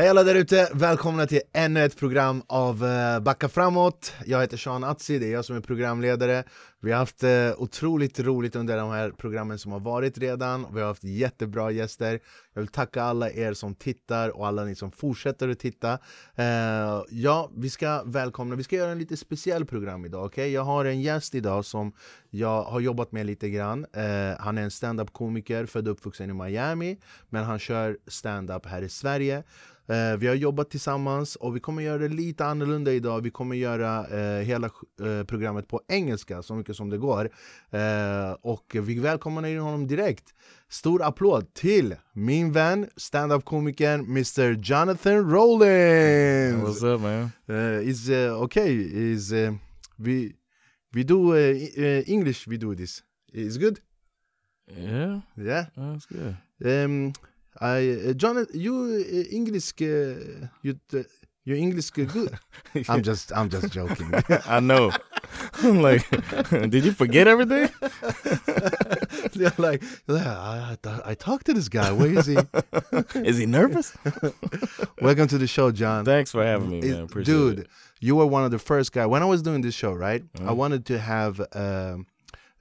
Hej alla där ute, välkomna till ännu ett program av eh, Backa framåt. Jag heter Sean Atzi, det är jag som är programledare. Vi har haft eh, otroligt roligt under de här programmen som har varit redan. Vi har haft jättebra gäster. Jag vill tacka alla er som tittar och alla ni som fortsätter att titta. Eh, ja, vi ska välkomna, vi ska göra en lite speciell program idag. Okay? Jag har en gäst idag som jag har jobbat med lite grann. Han är en stand-up komiker, född och uppvuxen i Miami Men han kör stand-up här i Sverige. Eh, vi har jobbat tillsammans och vi kommer göra det lite annorlunda idag. Vi kommer göra eh, hela eh, programmet på engelska så mycket som det går. Eh, och vi välkomnar in honom direkt. Stor applåd till min vän, stand-up-komikern Mr Jonathan Rollins! What's up man? Uh, is uh, okay, is uh, we, we do uh, English, we do this. Is good? Yeah. Yeah? That's good. Um, I, uh, John, you uh, English, uh, you your English good. I'm just, I'm just joking. I know. I'm like, did you forget everything? They're like, I, I, I talked to this guy. Where is he? is he nervous? Welcome to the show, John. Thanks for having me, man. Appreciate Dude, it. you were one of the first guys. When I was doing this show, right? Mm-hmm. I wanted to have. Um,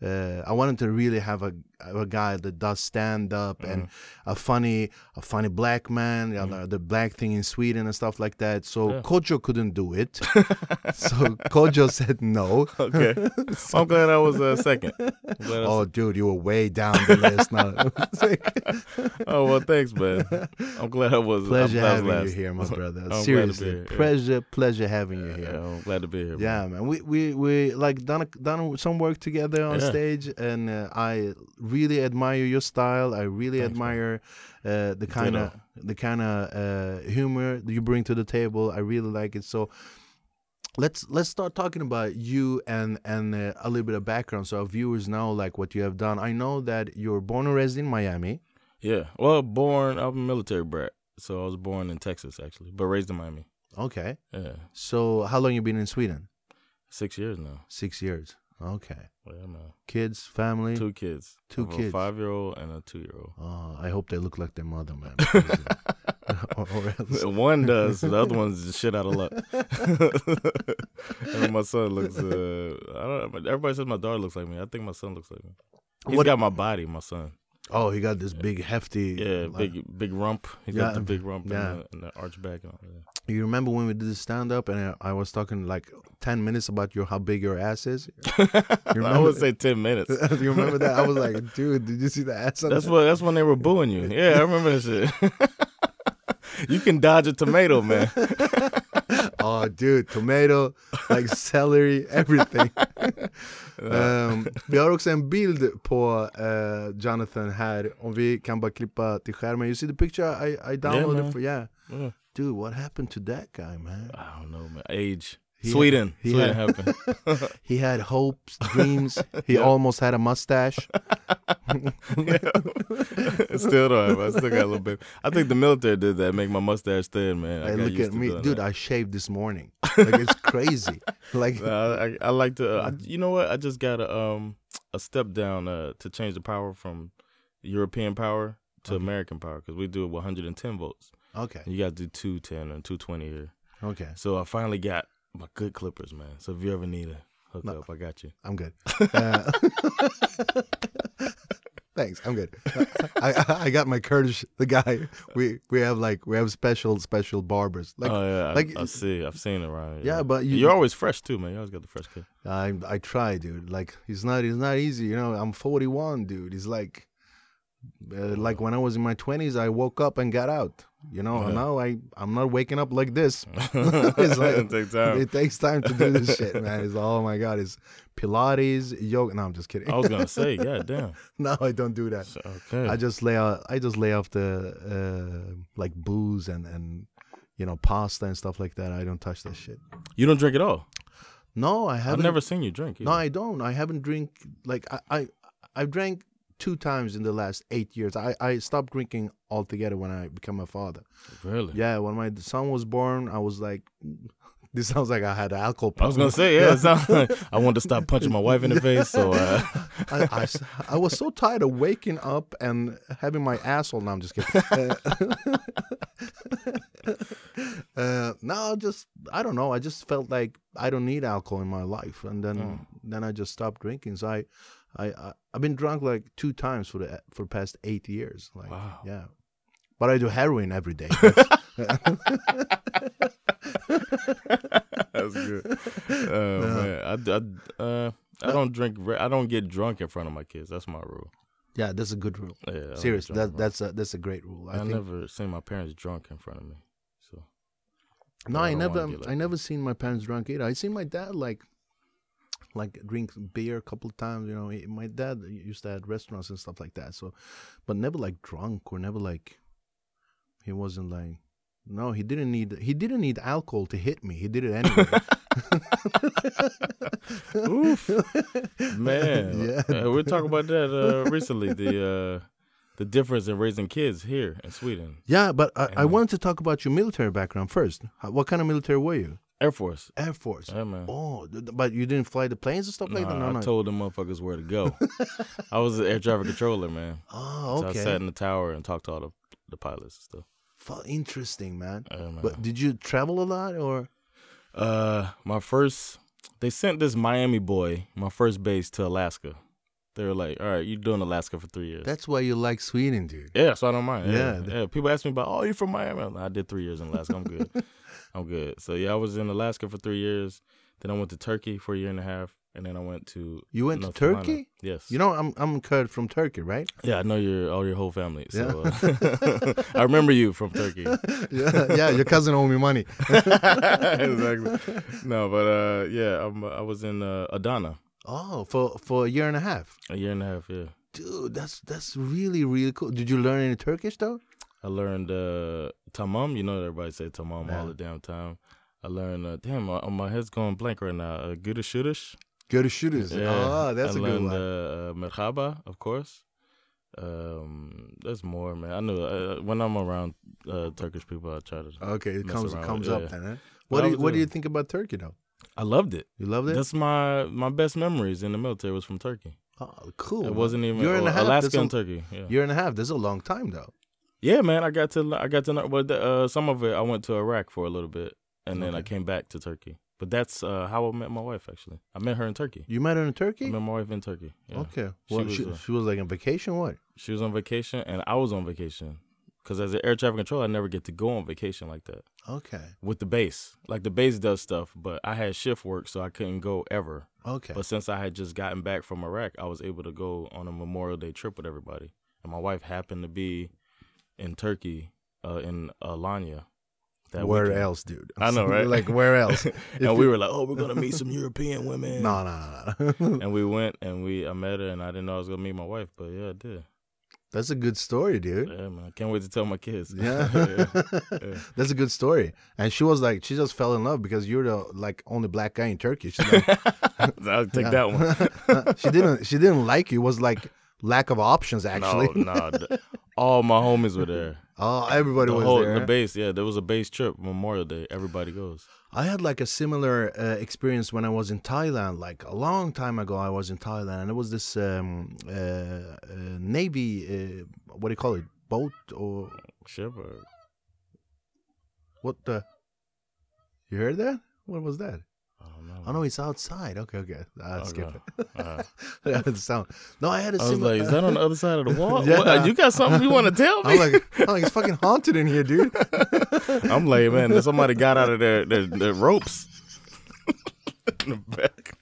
uh, I wanted to really have a a guy that does stand up and Mm-hmm. a funny a funny black man, you know, the black thing in Sweden and stuff like that. So Yeah. Kojo couldn't do it. so Kojo said no. Okay. I'm glad I was uh, second. Oh, dude, you were way down the list now. Oh well, thanks, man. I'm glad I was. pleasure I having you last. here, my brother. I'm glad to be Seriously, here, yeah. pleasure, pleasure having you here. Yeah, I'm glad to be here. Yeah, man. We we we like done a, done some work together on. Stage, and uh, I really admire your style. I really Thanks, admire uh, the kind of the kind of uh, humor that you bring to the table. I really like it. So let's let's start talking about you and and uh, a little bit of background, so our viewers know like what you have done. I know that you're born and raised in Miami. Yeah. Well, born. I'm a military brat, so I was born in Texas actually, but raised in Miami. Okay. Yeah, So how long you been in Sweden? six years now. Six years. Okay. Yeah, man. Kids, family. Two kids. Two kids. A five year old and a two year old. Oh, I hope they look like their mother, man. uh, or, or One does. The other one's just shit out of luck. and my son looks. Uh, I don't. Everybody says my daughter looks like me. I think my son looks like me. He's What- got my body. My son. Oh, he got this big, hefty. Yeah, like- big big rump. He's Yeah, got the big rump yeah. and, the, and the arch back and all that. You remember when we did the stand up and I, I was talking like ten minutes about your how big your ass is? You I would say ten minutes. you remember that? I was like, dude, did you see the ass? on That's what. That's when they were booing you. Yeah, I remember that shit. you can dodge a tomato, man. Oh, dude, tomato, like celery, everything. um, vi har också en bild på eh, Jonathan här, om vi kan bara klippa till skärmen. You see the picture I, I downloaded man. for, yeah. Yeah. Dude, what happened to that guy, man? I don't know, man. Age. He Sweden. he Sweden had- happened. He had hopes, dreams. He Yeah. almost had a mustache. still don't have. I still got a little bit. I think the military did that. Make my mustache thin, man. Hey, look at me, dude. that. I shaved this morning. Like it's crazy. Like Nah, I, I like to. Uh, I, you know what? I just got a um a step down uh to change the power from European power to Okay. American power because we do it 110 volts. okay, You got to do 210 and 220 here. okay. So I finally got my good clippers, man. So if you ever need a hook No. I got you. I'm good. Uh, thanks. I'm good. I, I I got my Kurdish the guy. We we have like we have special special barbers. Like oh yeah, like- I, I see. I've seen it around. Yeah, but you- you, are always fresh too, man. You always got the fresh cut. I I try, dude. Like it's not it's not easy. You know, I'm 41, dude. It's like uh, like when I was in my 20s, I woke up and got out. You know, Yeah. now I I'm not waking up like this. Like- it takes time. It takes time to do this shit, man. It's oh my god, it's Pilates, yoga. No, I'm just kidding. I was gonna say, god damn. no, I don't do that. Okay. I just lay out. I just lay off the uh, like booze and and you know pasta and stuff like that. I don't touch that shit. you don't drink at all. No, I haven't. I've never seen you drink. No. I don't. I haven't drink like I I I've drank two times in the last eight years. I I stopped drinking altogether when I became a father. really. Yeah, when my son was born, I was like, this sounds like I had alcohol. I was gonna say, yeah. Sounds like I wanted to stop punching my wife in the face, so uh, I, I I was so tired of waking up and having my asshole. No, I'm just kidding. Uh, uh, no, just I don't know. I just felt like I don't need alcohol in my life, and then Mm. then I just stopped drinking. So I, I, I I've been drunk like two times for the for the past eight years. Like, Wow. yeah, but I do heroin every day. That's good. Oh man, I, I, uh, I don't drink. I don't get drunk in front of my kids. That's my rule. yeah, that's a good rule. Yeah, Seriously, that that's a that's a great rule. I, I, think. never seen my parents drunk in front of me. So No, I I never. like I never seen my parents drunk either. I seen my dad like, like drink beer a couple of times. You know, my dad used to have restaurants and stuff like that. So, but never like drunk or never like. He wasn't like. No, he didn't need. He didn't need alcohol to hit me. He did it anyway. Oof. man, Yeah. uh, we were talking about that uh, recently. The uh, the difference in raising kids here in Sweden. Yeah, but I, I wanted to talk about your military background first. How- What kind of military were you? Air Force. Air Force. Yeah, man. Oh, but you didn't fly the planes and stuff like that. No, I no. told them motherfuckers where to go. I was an air traffic controller, man. oh, So I sat in the tower and talked to all the, the pilots and stuff. Interesting, man. Yeah, man. But did you travel a lot or? Uh, my first, they sent this Miami boy, my first base to Alaska. They were like, "All right, you're doing Alaska for three years." That's why you like Sweden, dude. yeah, so I don't mind. Yeah, Yeah. yeah. People ask me about, "Oh, you from Miami?" Like, I did three years in Alaska. I'm good. I'm good. So yeah, I was in Alaska for three years. Then I went to Turkey for a year and a half, and then I went to You went North to Carolina. Turkey? Yes. You know, I'm I'm Kurd from Turkey, right? Yeah, I know your all your whole family. So uh, I remember you from Turkey. yeah, yeah. Your cousin owed me money. exactly. No, but uh, yeah, I'm, I was in uh, Adana Oh, for for a year and a half, a year and a half. Yeah, dude. That's that's really really cool. Did you learn any Turkish though? I learned uh, tamam. You know, everybody say tamam Yeah. all the damn time. I learned. Uh, damn, my, my head's going blank right now. Uh, Gudashudish. Go to shooters. Oh, that's I a good one. Uh, uh, merhaba, of course. Um, there's more, man. I know uh, when I'm around uh, Turkish people, I try to. okay, it comes around comes with- up yeah. then. Huh? But What do you, what do you think about Turkey though? I loved it. You loved it. That's my my best memories in the military was from Turkey. oh, cool. It wasn't even year and a uh, half. Alaska and Turkey. Yeah. Year and a half. That's a long time though. Yeah, man, I got to I got to know, but uh, some of it I went to Iraq for a little bit, and then I came back to Turkey. But that's uh, how I met my wife. Actually, I met her in Turkey. You met her in I Turkey. met my wife in Turkey. Yeah. Okay. She Well, was, she, uh, she was like on vacation. What? She was on vacation, and I was on vacation. Because as an air traffic controller, I never get to go on vacation like that Okay. with the base. Like the base does stuff, but I had shift work, so I couldn't go ever. Okay. But since I had just gotten back from Iraq, I was able to go on a Memorial Day trip with everybody. And my wife happened to be in Turkey, uh, in Alanya. That where weekend. else, dude? I know, right? like where else? and we were like, "Oh, we're gonna meet some European women." no, no, no, no. And we went and we I met her, and I didn't know I was gonna meet my wife, but yeah, I did. That's a good story, dude. Yeah, man, I can't wait to tell my kids. Yeah. yeah. That's a good story. And she was like, she just fell in love because you're the like only black guy in Turkey. She's like, I'll take Yeah. that one. she didn't she didn't like you. It was like lack of options actually. No, no, all my homies were there. Oh, everybody The was whole there. the base, yeah, there was a base trip Memorial Day. Everybody goes. I had like a similar uh, experience when I was in Thailand. Like a long time ago, I was in Thailand, and it was this um, uh, uh, navy. Uh, what do you call it? Boat or Ship or what? The you heard that? What was that? I don't know. Oh no, it's outside. Okay, okay. I'll skip it. Uh, the sound. No, I had a I was similar. like, is that on the other side of the wall? Yeah. What, you got something you want to tell me? I'm like, I'm like, it's fucking haunted in here, dude. I'm like, man, somebody got out of their their, their ropes in the back.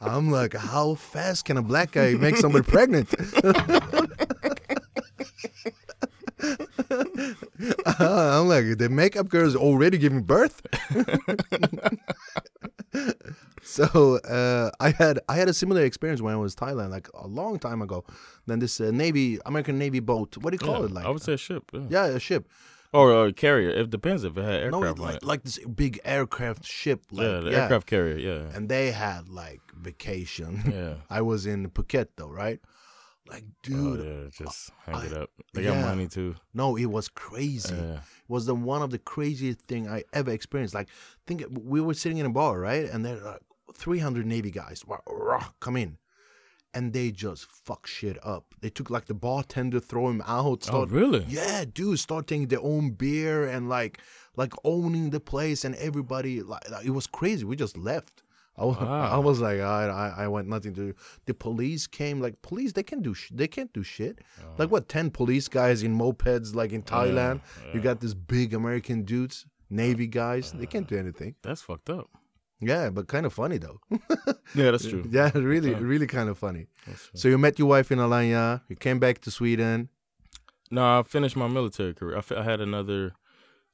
I'm like, how fast can a black guy make somebody pregnant? I'm like, the makeup girl is already giving birth. So uh, I had I had a similar experience when I was Thailand, like a long time ago. Then this uh, Navy American Navy boat, what do you call Yeah, it? Like, I would say a ship. Yeah. yeah, a ship. Or a carrier. It depends if it had aircraft like it. like this big aircraft ship. Like, yeah, the aircraft carrier. Yeah. and they had like vacation. Yeah. I was in Phuket though, right? Like, dude, oh, yeah, just hang it up. They got money too. no, it was crazy. Yeah. It was the one of the craziest thing I ever experienced. Like, think we were sitting in a bar, right? And there are 300 Navy guys come in, and they just fuck shit up. They took like the bartender, throw him out. Oh, really? Yeah, dude, start taking their own beer and like, like owning the place and everybody like, like, it was crazy. We just left. I was, I was like, I, I, I want nothing to. do. The police came. Like police, they can do. Sh- they can't do shit. Oh. Like what? Ten police guys in mopeds, like in oh, Thailand. You got these big American dudes, Navy guys. They can't do anything. That's fucked up. Yeah, but kind of funny though. Yeah, that's true. yeah, really, really kind of funny. So you met your wife in Alanya. You came back to Sweden. No, I finished my military career. I, I had another.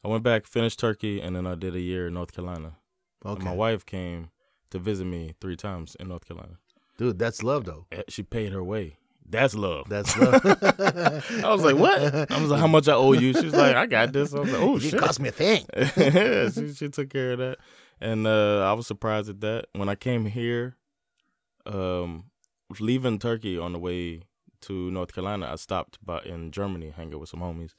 I went back, finished Turkey, and then I did a year in North Carolina. And Okay, my wife came to visit me three times in North Carolina. dude, that's love though. Eh, She paid her way. That's love. That's love. I was like, what? I was like, how much I owe you? She was like, I got this. I was like, oh it shit. cost me a thing. yeah, she, she took care of that, and uh, I was surprised at that. When I came here, um, leaving Turkey on the way to North Carolina, I stopped by in Germany, hanging with some homies.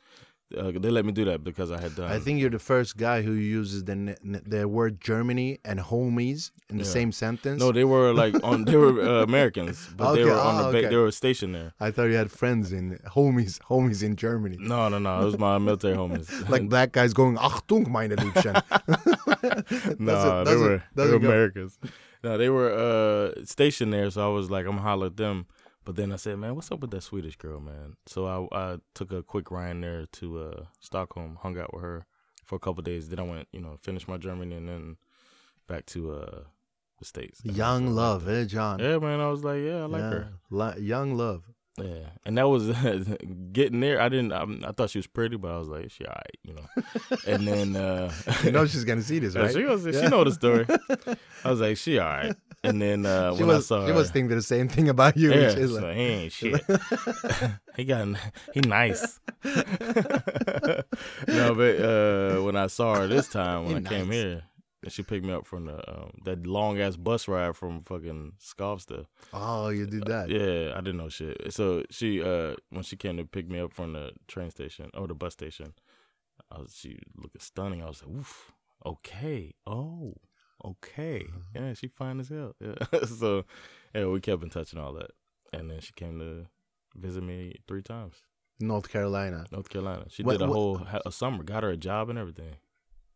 Uh, they let me do that because I had done. I think you're the first guy who uses the the word Germany and homies in the Yeah. same sentence. no, they were like on. They were uh, Americans, but they were on ah, the. Ba- okay. They were stationed there. I thought you had friends in homies, homies in Germany. No, no, no. It was my military homies. Like black guys going, Achtung, meine Liebchen. no, Doesn't- they were they were go. Americans. No, they were uh stationed there, so I was like, I'm holler at them. But then I said, man, what's up with that Swedish girl, man? So I I took a quick ride there to uh Stockholm, hung out with her for a couple days. Then I went, you know, finished my Germany and then back to uh the states. Young love, eh, John? Yeah, man. I was like, yeah, I like Yeah. her. Young love. Yeah, and that was getting there. I didn't. I, I thought she was pretty, but I was like, she alright, you know. and then uh You know she's gonna see this, right? She was, Yeah. she know the story. I was like, she all right. And then uh, when was, I saw she her, was thinking the same thing about you. yeah, She's so like, he ain't shit. he got, he nice. no, but uh, when I saw her this time when He I came here, and she picked me up from the um, that long ass bus ride from fucking Skavsta. oh, you did that. Yeah, I didn't know shit. So she, uh, when she came to pick me up from the train station or the bus station, I was she looking stunning. I was like, oof, okay, oh, okay, uh-huh. yeah, she fine as hell. Yeah. so yeah, we kept in touch and all that, and then she came to visit me three times, North Carolina. North Carolina. She What- did a what- whole ha- a summer, got her a job and everything.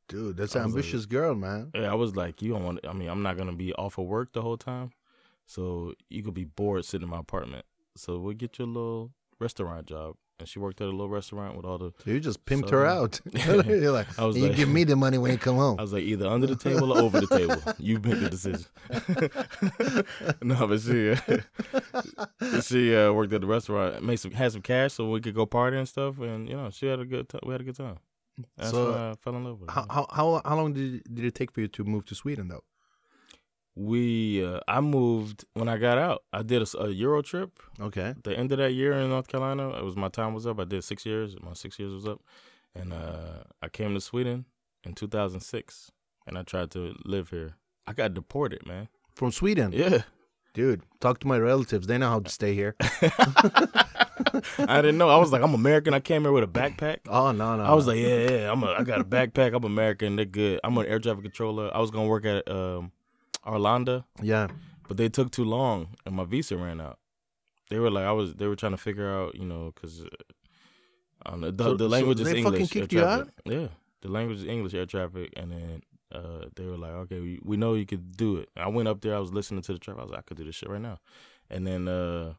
Dude, that's an was like- ambitious girl, man. Yeah, I was like, you don't want. I mean, I'm not gonna be off of work the whole time, so you could be bored sitting in my apartment. So we'll get you a little restaurant job, and she worked at a little restaurant with all the. So you just pimped her out. You're like, I was you like- give me the money when you come home. I was like, either under the table or over the table. You make the decision. no, but she uh, she uh, worked at the restaurant, made some had some cash so we could go party and stuff, and you know she had a good time. We had a good time. That's So, I fell in love with her. How, how how how long did did it take for you to move to Sweden though? We uh, I moved when I got out. I did a Euro trip. Okay. the end of that year in North Carolina, it was my time was up. I did six years. My six years was up, and uh, I came to Sweden in 2006, and I tried to live here. I got deported, man. From Sweden, Yeah, dude. Talk to my relatives. They know how to stay here. I didn't know. I was like, I'm American. I came here with a backpack. Oh no no. I was like, yeah, yeah. I'm a. I got a backpack. I'm American. They're good. I'm an air traffic controller. I was gonna work at um, Arlanda, yeah. but they took too long, and my visa ran out. They were like, I was. They were trying to figure out, you know, because I. The, So- the so language they is English. air you traffic. Yeah, the language is English air traffic, and then uh, they were like, okay, we, we know you could do it. I went up there. I was listening to the traffic. I was like, I could do this shit right now, and then uh,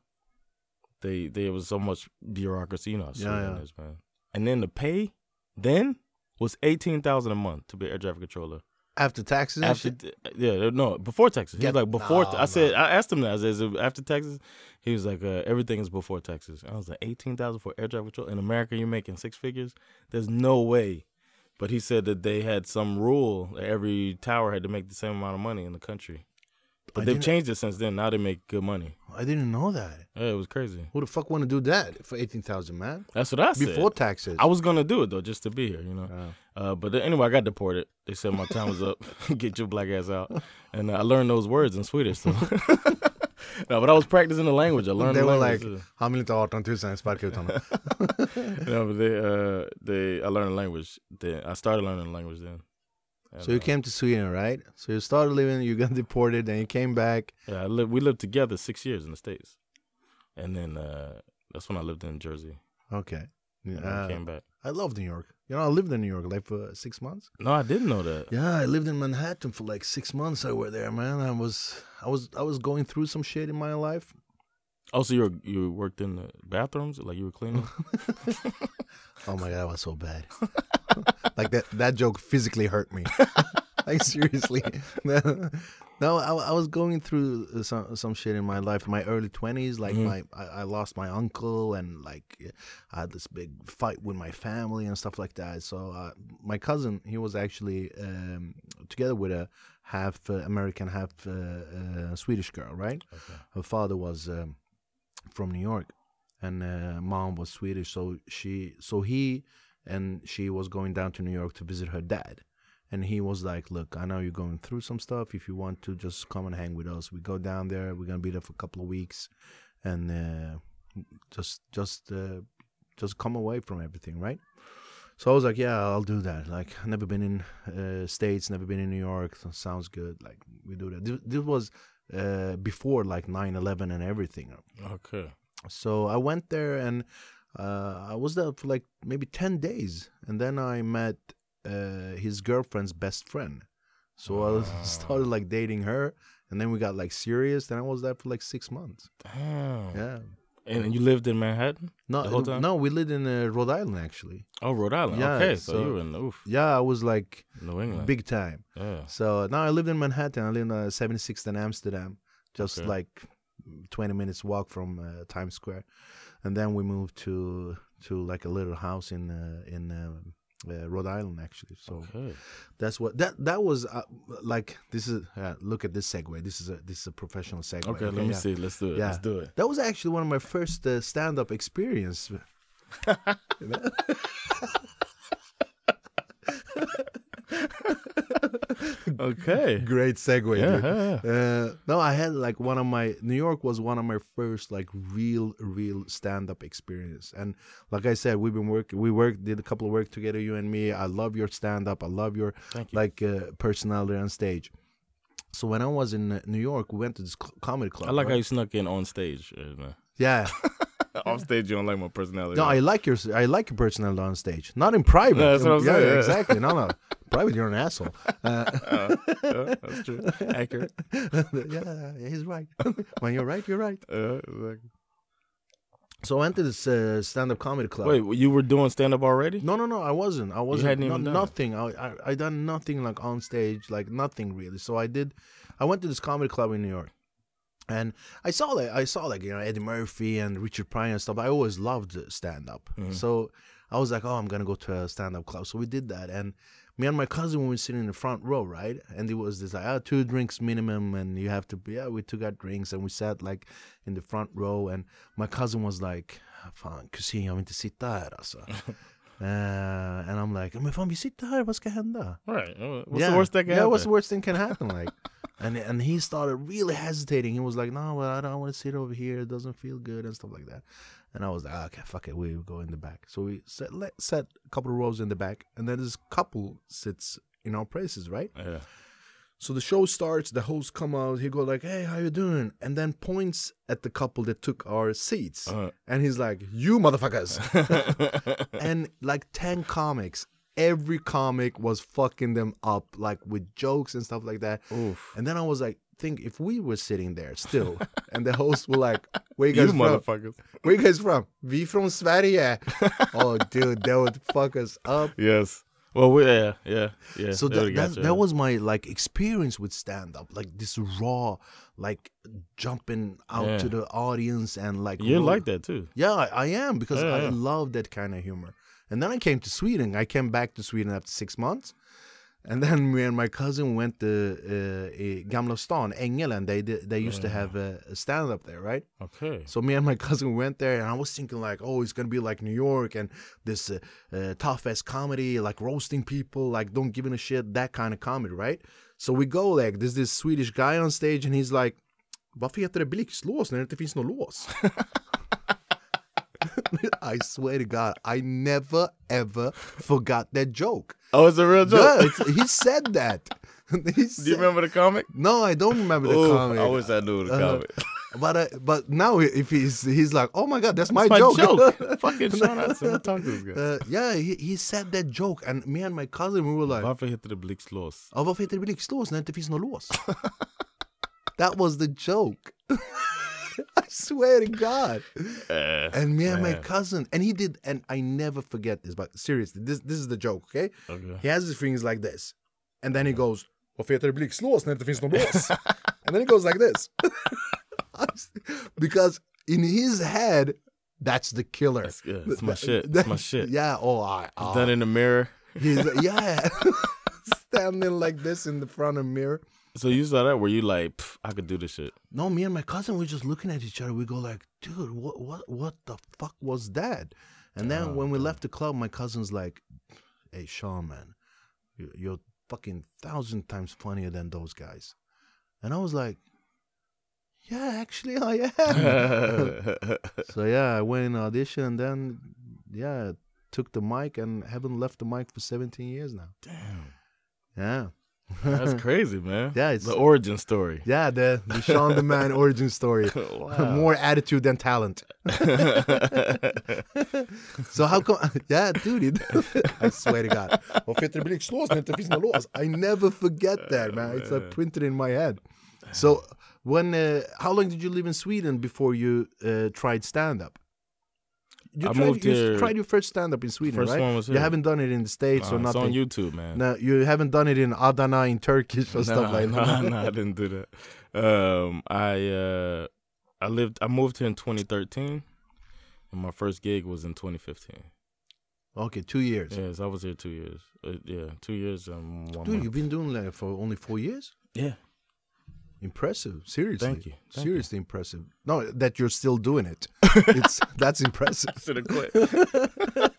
they there was so much bureaucracy, you know, Yeah, yeah. is, man. And then the pay then was eighteen thousand a month to be air traffic controller. After taxes After, yeah, no, before taxes. He Get- was like before. Nah, I said, I asked him that. I said, is it after taxes? He was like, uh, everything is before taxes. I was like, eighteen thousand for air traffic control in America. You're making six figures. There's no way. But he said that they had some rule that every tower had to make the same amount of money in the country. But they've changed it since then. Now they make good money. I didn't know that. Yeah, it was crazy. Who the fuck want to do that for eighteen thousand, man? That's what I said. Before taxes. I was gonna do it though, just to be here, you know. Yeah. Uh, but then, anyway, I got deported. They said my time was up. Get your black ass out. And uh, I learned those words in Swedish. So. no, but I was practicing the language. I learned They the were language. like, han vill inte ha 18 000, sparka ut honom. no, but they, uh, they, I learned the language. Then I started learning the language then. And, So you uh, came to Sweden, right? So you started living, you got deported, then you came back. Yeah, I lived, we lived together six years in the states, and then uh, that's when I lived in Jersey. Okay. And Uh, I came back. I love New York. You know, I lived in New York like for six months. No, I didn't know that. Yeah, I lived in Manhattan for like six months. I were there, man. I was, I was, I was going through some shit in my life. Oh, so you were, you worked in the bathrooms, like you were cleaning. Oh my god, that was so bad. like that, that joke physically hurt me. like seriously. no, I, I was going through uh, some some shit in my life, in my early twenties. Like Mhm. my, I, I lost my uncle, and like I had this big fight with my family and stuff like that. So uh, my cousin, he was actually um, together with a half uh, American, half uh, uh, Swedish girl, right? Okay. her father was um, from New York, and uh, mom was Swedish. So she, so he and she was going down to New York to visit her dad. And he was like, "Look, I know you're going through some stuff. If you want to, just come and hang with us. We go down there. We're gonna be there for a couple of weeks, and uh, just, just, uh, just come away from everything, right?" So I was like, "Yeah, I'll do that. Like, I've never been in uh, states, never been in New York. So sounds good. Like, we do that. This, this was uh, before like 9-11 and everything Okay. so i went there and uh, i was there for like maybe 10 days and then i met uh, his girlfriend's best friend so i started like dating her and then we got like serious then i was there for like six months Damn. yeah And you lived in Manhattan? no The whole time? no we lived in uh, rhode island actually Oh, Rhode Island. Yeah, okay, so, so- you were in oof, yeah i was like New England. big time Yeah. So now I lived in Manhattan. I lived on 76th and Amsterdam, just Okay. like 20 minutes walk from uh, Times Square, and then we moved to to like a little house in uh, in uh, uh, Rhode Island actually. So Okay. that's what that that was uh, like. This is uh, look at this segue. This is a this is a professional segue. Okay, let me yeah. see. Let's do it. Yeah. Let's do it. That was actually one of my first uh, stand up experience. Okay. Great segue. Yeah, yeah. Uh, no, I had like one of my New York was one of my first like real, real stand up experience. And like I said, we've been working. We worked, did a couple of work together, you and me. I love your stand up. I love your you. like uh, personality on stage. So when I was in uh, New York, we went to this comedy club. I like how you snuck in on stage. uh, yeah. Off stage, you don't like my personality. No, I like your I like your personality on stage. Not in private. No, that's what I'm yeah, saying, yeah. exactly. No, no. private, you're an asshole. Uh, Uh, yeah, that's true. Accurate. yeah, yeah, he's right. when you're right, you're right. Uh, exactly. So I went to this uh, stand-up comedy club. Wait, you were doing stand up already? No, no, no. I wasn't. I wasn't. hadn't no- even done nothing. I, I I done nothing like on stage, like nothing really. So I did. I went to this comedy club in New York, and I saw that I saw like you know Eddie Murphy and Richard Pryor and stuff. I always loved stand up. Mhm. So I was like, oh, I'm gonna go to a stand up club. So we did that, and me and my cousin we were sitting in the front row, right? And it was this like, ah, two drinks minimum, and you have to. Yeah, we took our drinks and we sat like in the front row, and my cousin was like, fan kusin, jag vill inte sitta här alltså. Uh, and I'm like, men fan vi sitter här, vad ska hända? Right. What's yeah. the worst that can yeah, happen? what's the worst thing can happen? Like, and and he started really hesitating. He was like, no, well, I don't want to sit over here. It doesn't feel good and stuff like that. And I was like, okay, fuck it, we go in the back. So we set let, set a couple of rows in the back, and then this couple sits in our places, right? Yeah. So the show starts. The host come out. He go like, "Hey, how you doing?" And then points at the couple that took our seats, Uh, and he's like, "You motherfuckers!" and like 10 comics every comic was fucking them up like with jokes and stuff like that Oof. and then i was like think if we were sitting there still and the host were like where you You guys from motherfuckers. where you guys from we from sverige oh dude that would fuck us up Yes. Well, we, yeah, yeah, yeah. so that, that, that was my like experience with stand up like this raw like jumping out Yeah. to the audience and like You're like that too. Yeah, I, I am because Yeah, I yeah. love that kind of humor. And then I came to Sweden. I came back to Sweden after six months. And then me and my cousin went to uh, i Gamla stan, Engelen. They they used to Yeah. have a, a stand up there, right? Okay. So me and my cousin went there, and I was thinking like, oh, it's gonna be like New York and this uh, uh, tough ass comedy, like roasting people, like don't give a shit, that kind of comedy, right? So we go like, there's this Swedish guy on stage, and he's like, varför heter det blixtlås när det inte finns något lås? I swear to God, I never ever forgot that joke. Oh, it's a real joke. Yeah, he said that. He Do you remember the comic? No, I don't remember the Ooh, comic. I wish I knew the Uh-huh. comic. but uh, but now if he's he's like, oh my god, that's my, my joke. joke. Fucking Sean Hudson, talk to this guy? Uh, yeah, he, he said that joke and me and my cousin we were like, Varför heter det blixtlås? ja, varför heter det blixtlås när det inte finns något lås? that was the joke. I swear to God. Uh, And me and my man. cousin, and he did, and I never forget this. But seriously, this this is the joke, okay? Okay. He has his fingers like this, and then he goes, "Varför heter det blixtlås när det finns någon lås?" and then he goes like this, because in his head, that's the killer. That's good. It's my shit. It's my shit. Yeah. Oh, I. He's done in the mirror. He's yeah, standing like this in the front of the mirror. So you saw that? Were you like, I could do this shit? No, me and my cousin were just looking at each other. We go like, dude, what what what the fuck was that? And then Oh, when we left the club, my cousin's like, hey, Sean, man, you- you're fucking thousand times funnier than those guys. And I was like, yeah, actually I am. so yeah, I went in audition and then yeah, took the mic and haven't left the mic for 17 years now. Damn. Yeah. That's crazy, man. Yeah, it's- the origin story. Yeah, the, the Sean the Man origin story. Wow. More attitude than talent. so how come? Yeah, dude. It, I swear to God. Varför heter det blixtlås när det finns någon lås? I never forget that, man. It's like printed in my head. So when? Uh, how long did you live in Sweden before you uh, tried stand up? You I tried, moved you here- tried your first stand up in Sweden, First right? one was here. You haven't done it in the states Nah, or it's on YouTube, man. No, you haven't done it in Adana in Turkish or stuff like nah, that. nah, I didn't do that. Um, I uh, I lived. I moved here in 2013, and my first gig was in 2015. Okay, two years. Yes, I was here two years. Uh, yeah, two years and one Dude, month. you've been doing that for only four years. Yeah, Impressive. Seriously. Thank you. Thank Seriously impressive. No, that you're still doing it. It's that's impressive. should have quit.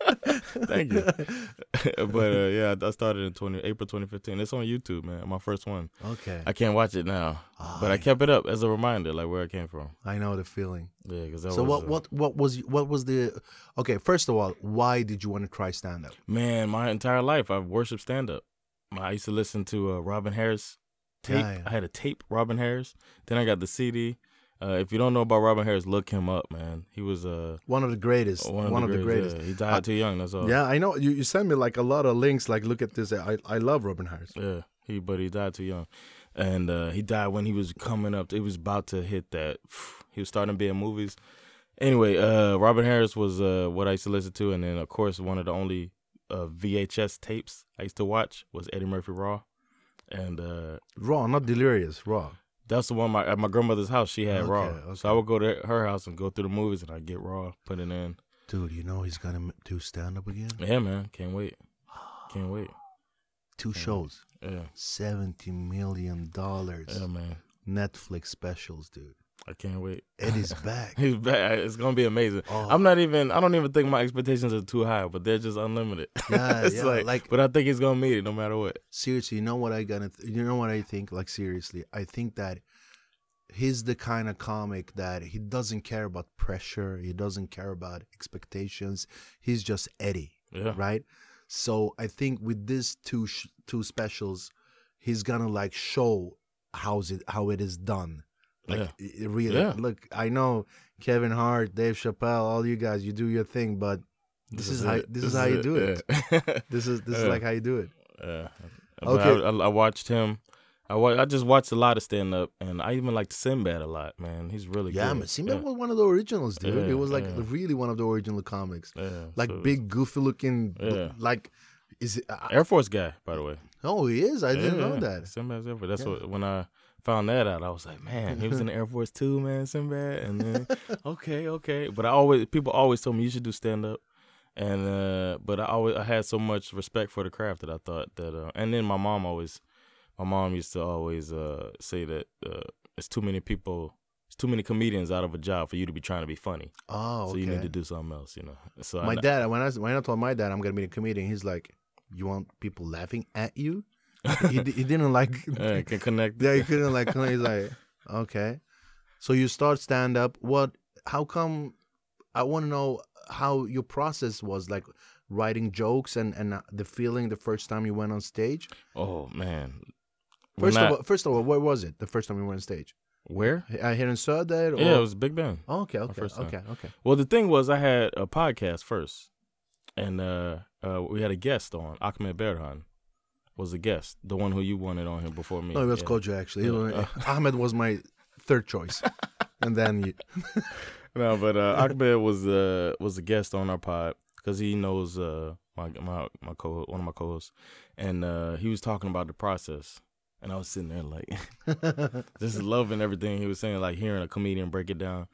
Thank you. but uh, yeah, I started in 20 April 2015. It's on YouTube, man. My first one. Okay. I can't watch it now, but I kept it up as a reminder, like where I came from. I know the feeling. Yeah, because So was, what uh, what what was what was the Okay, first of all, why did you want to try stand up? Man, my entire life I've worshipped stand up. I used to listen to uh, Robin Harris tape. Yeah, yeah. I had a tape Robin Harris. Then I got the CD. Uh, if you don't know about Robin Harris, look him up, man. He was uh, One of the greatest. one, of, the greatest. greatest. Yeah. He died I- too young. That's all. Yeah, I know. You, you sent me like a lot of links like look at this. I I love Robin Harris. Yeah, he but he died too young, and uh, he died when he was coming up. He was about to hit that. He was starting to be in movies. Anyway, uh, Robin Harris was uh, what I used to listen to, and then of course one of the only uh, VHS tapes I used to watch was Eddie Murphy Raw, and uh, Raw, not delirious, raw. that's the one my at my grandmother's house. She had Raw, Okay, so I would go to her house and go through the movies, and I get Raw, put it in. Dude, you know he's gonna do stand up again. Yeah, man, can't wait, can't wait. Two shows, Yeah, seventy million dollars. yeah, man, Netflix specials, dude. I can't wait. Eddie's back. He's back. It's gonna be amazing. Oh. I'm not even. I don't even think my expectations are too high, but they're just unlimited. Yeah, it's yeah, like, like- But I think he's gonna meet it no matter what. seriously, you know what I gonna? Th- you know what I think? Like seriously, I think that he's the kind of comic that he doesn't care about pressure. He doesn't care about expectations. He's just Eddie, Yeah. right? So I think with these two sh- two specials, he's gonna like show how's it how it is done. Like Yeah. really, Yeah. look, I know Kevin Hart, Dave Chappelle, all you guys, you do your thing, but this, is, how this, is how you do it. This is this is like how you do it. Yeah. Okay. I, I, I watched him. I I just watched a lot of stand up, and I even liked Sinbad a lot. Man, he's really Yeah, good. man. Sinbad yeah. was one of the originals, dude. Yeah, it was like yeah. really one of the original comics. Yeah, Like so- big, goofy looking. Yeah. Like, is it? Uh, Air Force guy, by the way. oh, he is. I didn't know that. Sinbad's Air Force. That's what when I found that out, I was like, man, he was in the Air Force too, man, Sinbad. And then okay, okay. But I always people always told me you should do stand up. And uh but I always I had so much respect for the craft that I thought that uh and then my mom always my mom used to always uh say that uh it's too many people it's too many comedians out of a job for you to be trying to be funny. Oh, okay. So you need to do something else, you know. So my I, dad, when I when I told my dad I'm gonna be a comedian, he's like, "You want people laughing at you?" he, he didn't like. yeah, can connect yeah, he couldn't like. He's like, okay. So you start stand up. What? How come? I want to know how your process was like writing jokes and and uh, the feeling the first time you went on stage. Oh man. First When of I- all, first of all, where was it the first time you went on stage? Where? Uh, here in Söder? Or? Yeah, it was Big Ben. Oh, okay, okay, first okay, okay. Well, the thing was, I had a podcast first, and uh, uh, we had a guest on. Ahmed Berhan was a guest, the one who you wanted on here before me. No, it was yeah. Kojo actually. Yeah. Ahmed was my third choice, and then you, No, but uh, Ahmed was uh, was a guest on our pod because he knows uh, my my my co one of my co-hosts, and uh, he was talking about the process, and I was sitting there like just loving everything he was saying, like hearing a comedian break it down,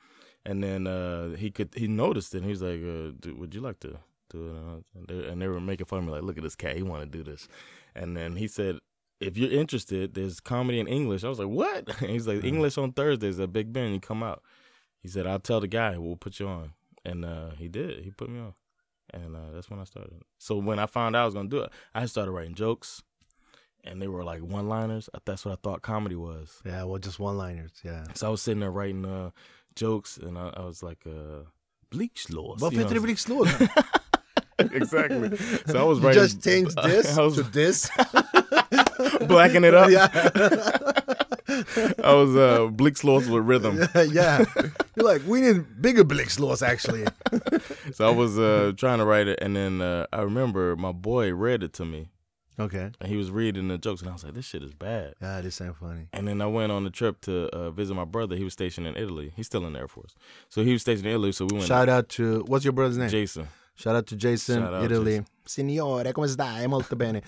and then uh, he could he noticed it, and he was like, uh, dude, "Would you like to do it?" And they, and they were making fun of me, like, "Look at this cat, he want to do this," and then he said. If you're interested, there's comedy in English. I was like, "What?" And he's like, "English on Thursdays at Big Ben. You come out." He said, "I'll tell the guy. We'll put you on." And uh, he did. He put me on, and uh, that's when I started. So when I found out I was gonna do it, I started writing jokes, and they were like one-liners. That's what I thought comedy was. yeah, well, just one-liners. Yeah. So I was sitting there writing uh, jokes, and I, I was like, uh, "Bleachlås." Varför you heter det? exactly. So I was You just changed this I was to this. blacking it up. yeah. I was uh, Bleachlås with rhythm. yeah. You're like, we need bigger blixtlås actually. So I was uh, trying to write it, and then uh, I remember my boy read it to me, Okay. and he was reading the jokes, and I was like, "This shit is bad." Yeah, this ain't funny. And then I went on a trip to uh, visit my brother. He was stationed in Italy. He's still in the Air Force, so he was stationed in Italy. So we went. Shout out to, what's your brother's name? Jason. Shout out to Jason, out, Italy. Jason. Signore, come stai? Molto bene.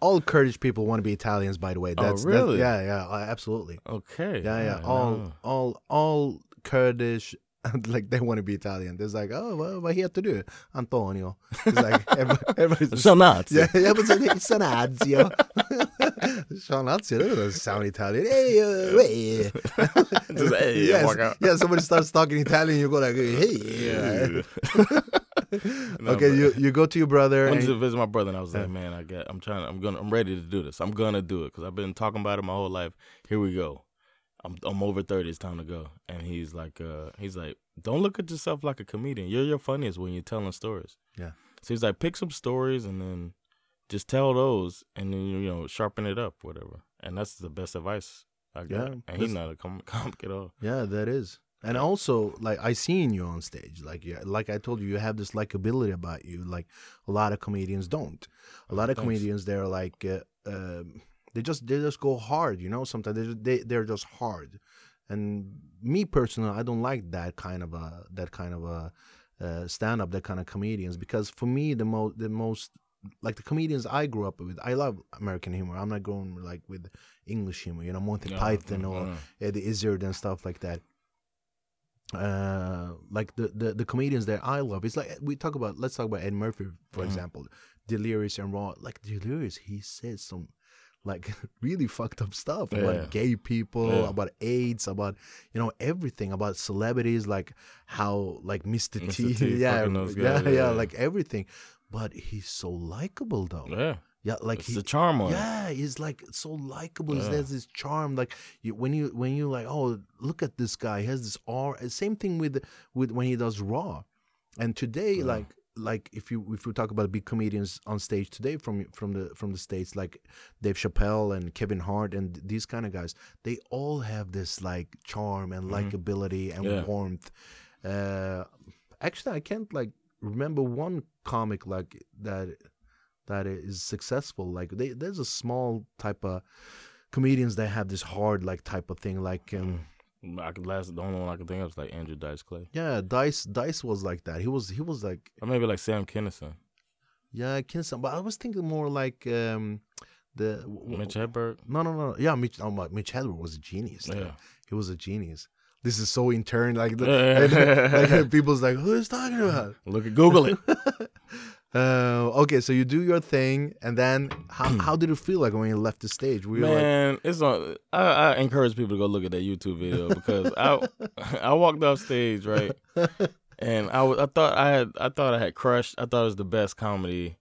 all, Kurdish people want to be Italians, by the way. Oh, That's that- really? yeah, yeah, uh, absolutely. Okay. Yeah, yeah. All, no. all, all Kurdish, like they want to be Italian. There's like, oh, vad, vad heter du? Antonio. It's like everybody, everybody's So nuts. Yeah, yeah, but so Sanazio. Sanazio, that doesn't sound Italian. Hey, uh, hey. Just hey, yes, yeah, somebody starts talking Italian, you go like, hey. No, okay, but- you you go to your brother. I went and- to visit my brother, and I was like, "Man, I got. I'm trying. I'm gonna. I'm ready to do this. I'm gonna do it because I've been talking about it my whole life. Here we go. I'm I'm over thirty. It's time to go." And he's like, uh, he's like, "Don't look at yourself like a comedian. You're your funniest when you're telling stories." Yeah. So he's like, "Pick some stories and then just tell those, and then you know sharpen it up, whatever." And that's the best advice I got. Yeah, and he's not a com- comic at all. Yeah, that is. And also, like I seen you on stage, like yeah, like I told you, you have this likability about you, like a lot of comedians don't. A lot of thanks. comedians, they're like, uh, um, they just they just go hard, you know. Sometimes they they they're just hard. And me personally, I don't like that kind of a that kind of a uh, stand up, that kind of comedians, because for me, the most the most like the comedians I grew up with, I love American humor. I'm not going like with English humor, you know, Monty Yeah, Python or uh, Eddie Izzard and stuff like that. Uh, like the, the the comedians that I love, it's like we talk about. Let's talk about Ed Murphy, for Mhm. example, Delirious and Raw. Like Delirious, he says some like really fucked up stuff Yeah. about gay people, Yeah. about AIDS, about you know everything, about celebrities, like how like Mr. T, Mr. T yeah, fucking yeah, yeah, yeah. like everything. But he's so likable though. yeah, Yeah, like it's he, the charm on yeah, he's like so likable. Yeah. has this charm. Like you, when you when you like, oh, look at this guy. He has this aura. Same thing with with when he does Raw. And today, Yeah. like like if you if we talk about big comedians on stage today from from the from the states, like Dave Chappelle and Kevin Hart and these kind of guys, they all have this like charm and Mhm. likability and Yeah. warmth. Uh, actually, I can't like remember one comic like that that is successful. Like they, there's a small type of comedians that have this hard like type of thing. Like um, I could last. The only one I could think of is like Andrew Dice Clay, yeah, Dice Dice was like that. He was he was like or maybe like Sam Kinison, yeah, Kinson. But I was thinking more like um the w- Mitch Hedberg. No, no, no. Yeah, Mitch. Oh my, Mitch Hedberg was a genius. Yeah. he was a genius. This is so intern. Like, the, Yeah. like people's like, who is talking about? Look at Google it. Uh, okay, so you do your thing, and then how, how did it feel like when you left the stage? Were you like, Man, it's on. I, I encourage people to go look at that YouTube video because I I walked off stage right, and I I thought I had I thought I had crushed. I thought it was the best comedy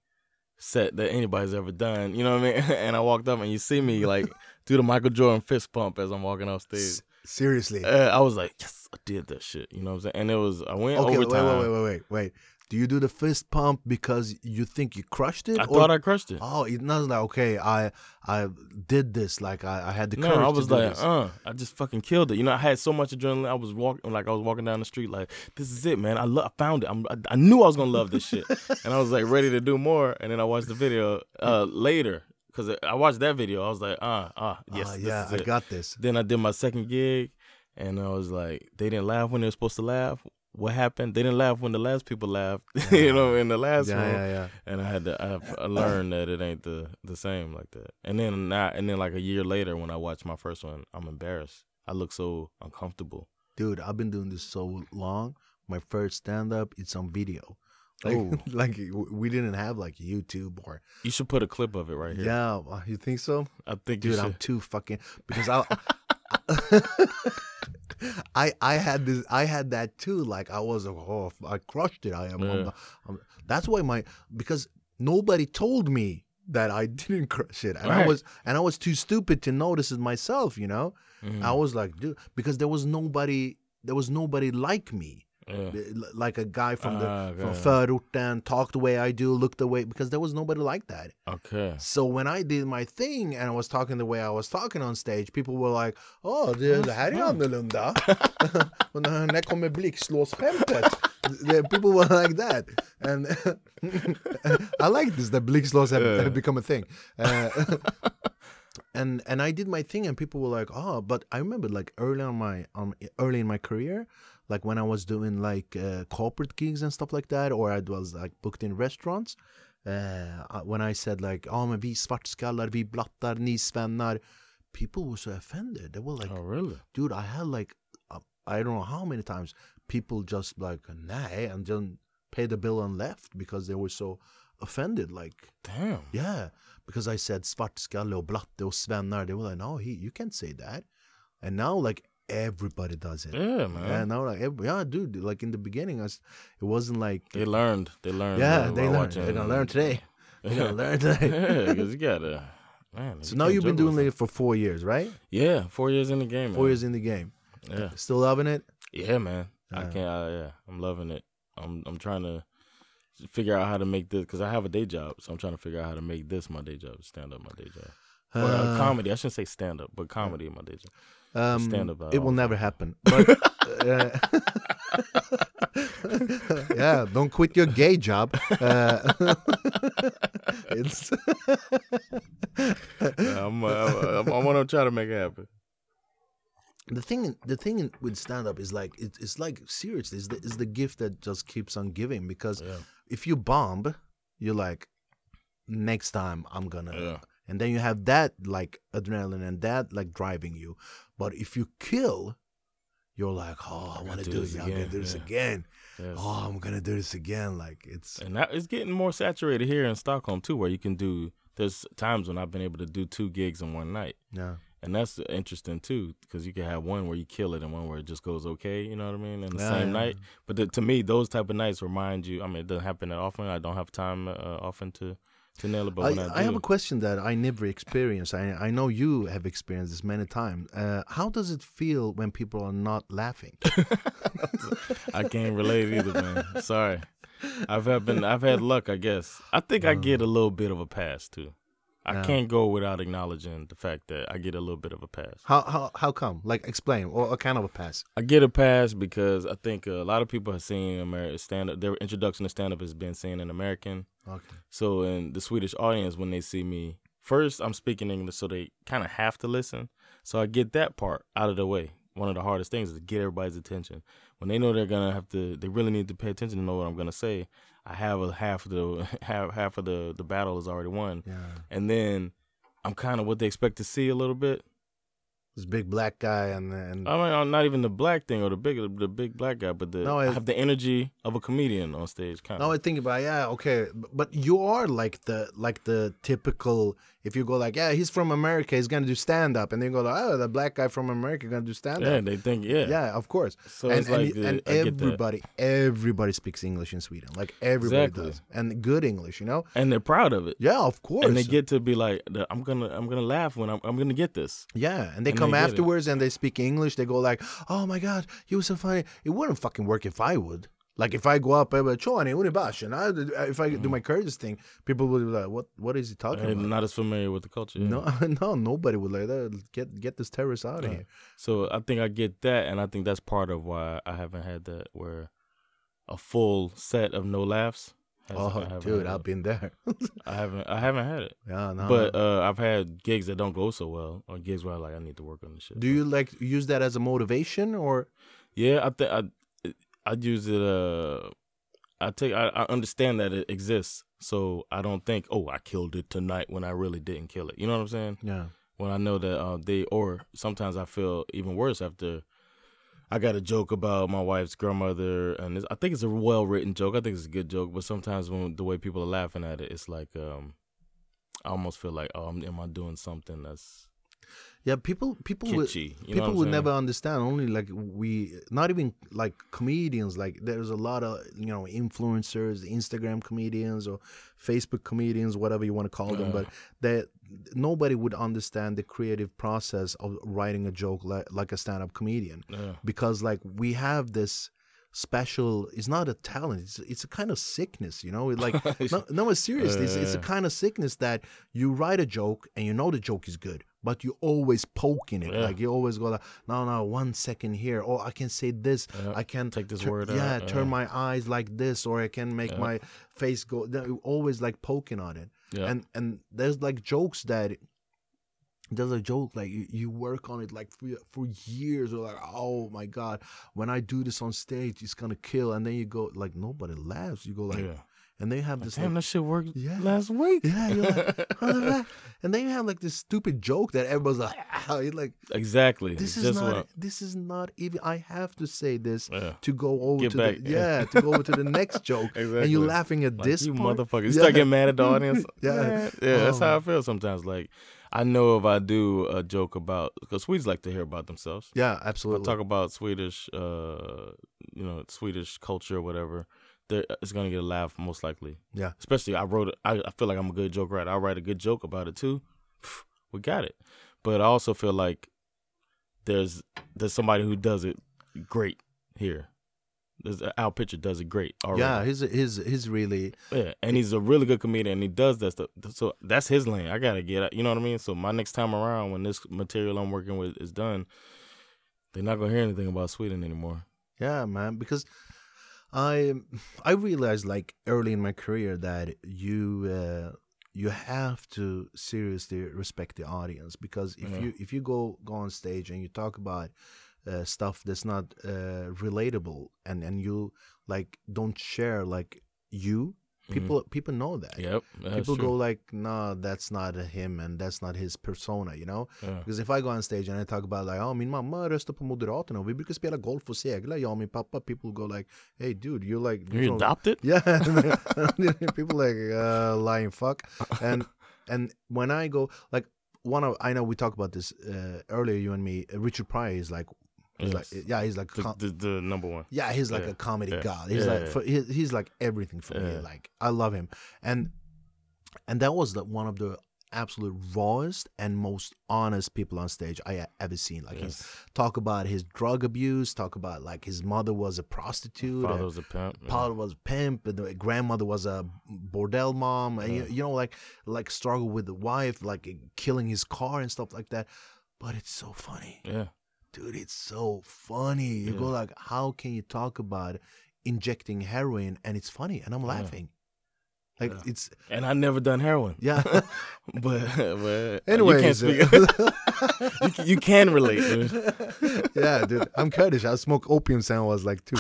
set that anybody's ever done. You know what I mean? And I walked up and you see me like do the Michael Jordan fist pump as I'm walking off stage. Seriously. Uh, I was like, yes, I did that shit. You know what I'm saying? And it was I went Okay, overtime. wait, wait, wait, wait, wait. Do you do the fist pump because you think you crushed it? I or- thought I crushed it. Oh, it's not like okay. I I did this. Like I, I had the no, courage. I was to do like, this. uh, I just fucking killed it. You know, I had so much adrenaline. I was walking, like I was walking down the street, like this is it, man. I, lo- I found it. I'm, I, I knew I was gonna love this shit, and I was like ready to do more. And then I watched the video uh, later because I watched that video. I was like, uh, uh, yes, Ah, this yeah, I got this. Then I did my second gig, and I was like, they didn't laugh when they were supposed to laugh. What happened? They didn't laugh when the last people laughed. you know, in the last Yeah, one. yeah, yeah. And I had to, I, I learned that it ain't the the same like that. And then now, and then like a year later, when I watched my first one, I'm embarrassed. I look so uncomfortable. Dude, I've been doing this so long. My first stand up, it's on video. Like, Oh. like we didn't have like YouTube or You should put a clip of it right here. yeah. You think so, I think you dude? I'm too fucking because I. I I had this I had that too like I was oh I crushed it I am I'm- Yeah. I'm- that's why my because nobody told me that I didn't crush it and I was and I was too stupid to notice it myself you know Mhm. I was like, dude, because there was nobody, there was nobody like me, L- like a guy from the Ah, from förorten, talk the way I do, look the way, because there was nobody like that. Okay. So when I did my thing and I was talking the way I was talking on stage, people were like, oh, det, det här är annorlunda. Och när när kommer blixtlåsskämtet? The People were like that. And I like this, that blixtlås have, Yeah. have become a thing. Uh, and and I did my thing, and people were like, "Oh!" But I remember like early on my um early in my career, like when I was doing like uh, corporate gigs and stuff like that, or I was like booked in restaurants. Uh, when I said like, oh, men vi svartskallar, vi blattar, ni svennar," people were so offended. They were like, Oh, really? "Dude, I had like, uh, I don't know how many times people just like, nah, and then paid the bill and left because they were so offended. Like, Damn. yeah, because I said svartskalle och blatte och svennar. They were like, no, he, you can't say that. And now, like, everybody does it. Yeah, man. Yeah, now, like, every, yeah, dude, like in the beginning, I it wasn't like, They learned. They learned. yeah, they learned. watching- They're gonna learn today. They're gonna learn today. yeah, because you gotta. Man. So you now you've been doing it for four years, right? Yeah, four years in the game. Four man. years in the game. Yeah. Still loving it? Yeah, man. I can't. Uh, yeah, I'm loving it. I'm I'm trying to figure out how to make this because I have a day job, so I'm trying to figure out how to make this my day job, stand up my day job, or uh, Uh, comedy. I shouldn't say stand up, but comedy my day job. Um, stand-up, uh, it will never happen. But, uh, yeah, don't quit your gay job. Uh, it's Yeah, I'm, uh, I'm, I want to try to make it happen. the thing the thing with stand up is like it, it's like seriously it's the, it's the gift that just keeps on giving because Yeah. if you bomb you're like next time i'm gonna Yeah. And then you have that like adrenaline and that like driving you but if you kill you're like oh i want to do do, this it i'm gonna again, do this yeah. again Yes. oh i'm gonna do this again like it's And that, it's getting more saturated here in Stockholm too, where you can do. There's times when I've been able to do two gigs in one night, yeah and that's interesting too, because you can have one where you kill it and one where it just goes okay. You know what I mean? In the Yeah, same yeah. night. But the, to me, those type of nights remind you. I mean, it doesn't happen that often. I don't have time uh, often to to nail it. But I, I, I have a question that I never experienced. I, I know you have experienced this many times. Uh, how does it feel when people are not laughing? I can't relate either, man. Sorry. I've had been I've had luck, I guess. I think I get a little bit of a pass too. I Yeah. can't go without acknowledging the fact that I get a little bit of a pass. How how how come? Like explain or a kind of a pass? I get a pass because I think a lot of people have seen American stand up. Their introduction to stand up has been seen in American. Okay. So in the Swedish audience, when they see me, first I'm speaking English, so they kind of have to listen. So I get that part out of the way. One of the hardest things is to get everybody's attention. When they know they're gonna have to, they really need to pay attention to know what I'm gonna say. I have a half of the half half of the the battle is already won, Yeah. and then I'm kind of what they expect to see a little bit. This big black guy and and I mean, I'm not even the black thing or the big the big black guy, but the No, I have the energy of a comedian on stage. Kind now of. I think about yeah okay, but you are like the like the typical. If you go like yeah he's from America he's gonna do stand up and then you go like oh the black guy from America gonna do stand yeah, up. they think yeah. Yeah, of course. So and it's like and, uh, and that. everybody everybody speaks English in Sweden. Like everybody Exactly. does, and good English. You know. and they're proud of it. Yeah, of course. and they get to be like, I'm gonna, I'm gonna laugh when I'm, I'm gonna get this. Yeah, and they And come afterwards and they speak English, they go like, "Oh my god, he was so funny." It wouldn't fucking work if I would. Like if I go up, I'm like, unibash," and I, if I do my mm. courteous thing, people would be like, "What? What is he talking And about?" not as familiar with the culture. yeah. No, no, nobody would like that. Get get this terrorist out of uh, here. So I think I get that, and I think that's part of why I haven't had that where a full set of no laughs. Oh, dude, I've been there. I haven't. I haven't had it. yeah, no. But uh, I've had gigs that don't go so well, or gigs where I like I need to work on this shit. do you like use that as a motivation or? Yeah, I think I I use it. Uh, I take I, I understand that it exists, so I don't think, oh, I killed it tonight when I really didn't kill it. You know what I'm saying? Yeah. When I know that uh, they, or sometimes I feel even worse after. I got a joke about my wife's grandmother, and I think it's a well written joke. I think it's a good joke, but sometimes when the way people are laughing at it, it's like um, I almost feel like, oh, am I doing something that's Yeah, people people would, kitschy? Know people would never understand. Only like we, not even like comedians. Like there's a lot of you know influencers, Instagram comedians or Facebook comedians, whatever you want to call them. Yeah. But that nobody would understand the creative process of writing a joke like like a stand up comedian. Yeah. because like we have this special it's not a talent it's, it's a kind of sickness you know? Like no, no seriously it's, it's a kind of sickness that you write a joke and you know the joke is good but you always poking it. Yeah. like you always go like no no one second here. Or i can say this. Yeah. i can Take this tur- word yeah out, turn yeah. my eyes like this or i can make my face go always like poking on it Yeah. and and there's like jokes that there's a joke like you, you work on it like for, for years or like oh my god when i do this on stage it's gonna kill and then you go like nobody laughs you go like yeah. And they have this Damn, like, that shit worked Yeah. last week. yeah you're like, "Oh, and then you have like this stupid joke that everybody's like ah, like exactly. this is Just not what- this is not even i have to say this yeah. to go over Get to back, the yeah. yeah to go over to the next joke and you're laughing at Like, this you part? motherfucker. You Yeah. start getting mad at the audience. Yeah. Man, yeah. That's Oh. how I feel sometimes. Like I know if I do a joke about because Swedes like to hear about themselves. yeah If I absolutely talk about Swedish, uh, you know, Swedish culture or whatever. There, it's gonna get a laugh most likely. Yeah. Especially I wrote it. I, I feel like I'm a good joke writer. I write a good joke about it too. We got it. But I also feel like there's there's somebody who does it great here. There's uh, Al Pitcher does it great. Already. yeah his his his really Yeah, and he's a really good comedian, and he does that stuff. So that's his lane. I gotta get, it. you know what I mean. So my next time around, when this material I'm working with is done, they're not gonna hear anything about Sweden anymore. Yeah, man, because I I realized like early in my career that you uh, you have to seriously respect the audience because if Yeah. you if you go go on stage and you talk about uh, stuff that's not uh, relatable and and you like don't share like you people people know that Yep, Mm-hmm. people true. go like no that's not him and that's not his persona you know Yeah. Because if I go on stage and I talk about like, oh min mamma röstar på Moderaterna och vi brukar spela golf och segla, jag och min pappa, people go like, hey dude, you're like... You're from- adopted. Yeah, people like, uh, lying fuck. And and when I go, like, one of, I know we talked about this uh, earlier, you and me, Richard Pryor is like, he's Yes. like, yeah, he's like, The, com- the, the number one. yeah, he's like Yeah. a comedy Yeah. god. He's Yeah, like. For, he, he's like everything for me. Like, I love him. And and that was like one of the absolute rawest and most honest people on stage I ever seen. Like, he's Yes. talk about his drug abuse, talk about like his mother was a prostitute, Father uh, was a pimp. father was a pimp, and the grandmother was a bordel mom, and you, you know, like like struggle with the wife, like killing his car and stuff like that. But it's so funny Yeah, dude, it's so funny. You go like, how can you talk about injecting heroin and it's funny? And I'm Yeah. laughing. Like Yeah. it's and I never done heroin, yeah. but but Anyways, you you, you can relate. dude. yeah, dude. I'm Kurdish. I smoked opium since I was like two.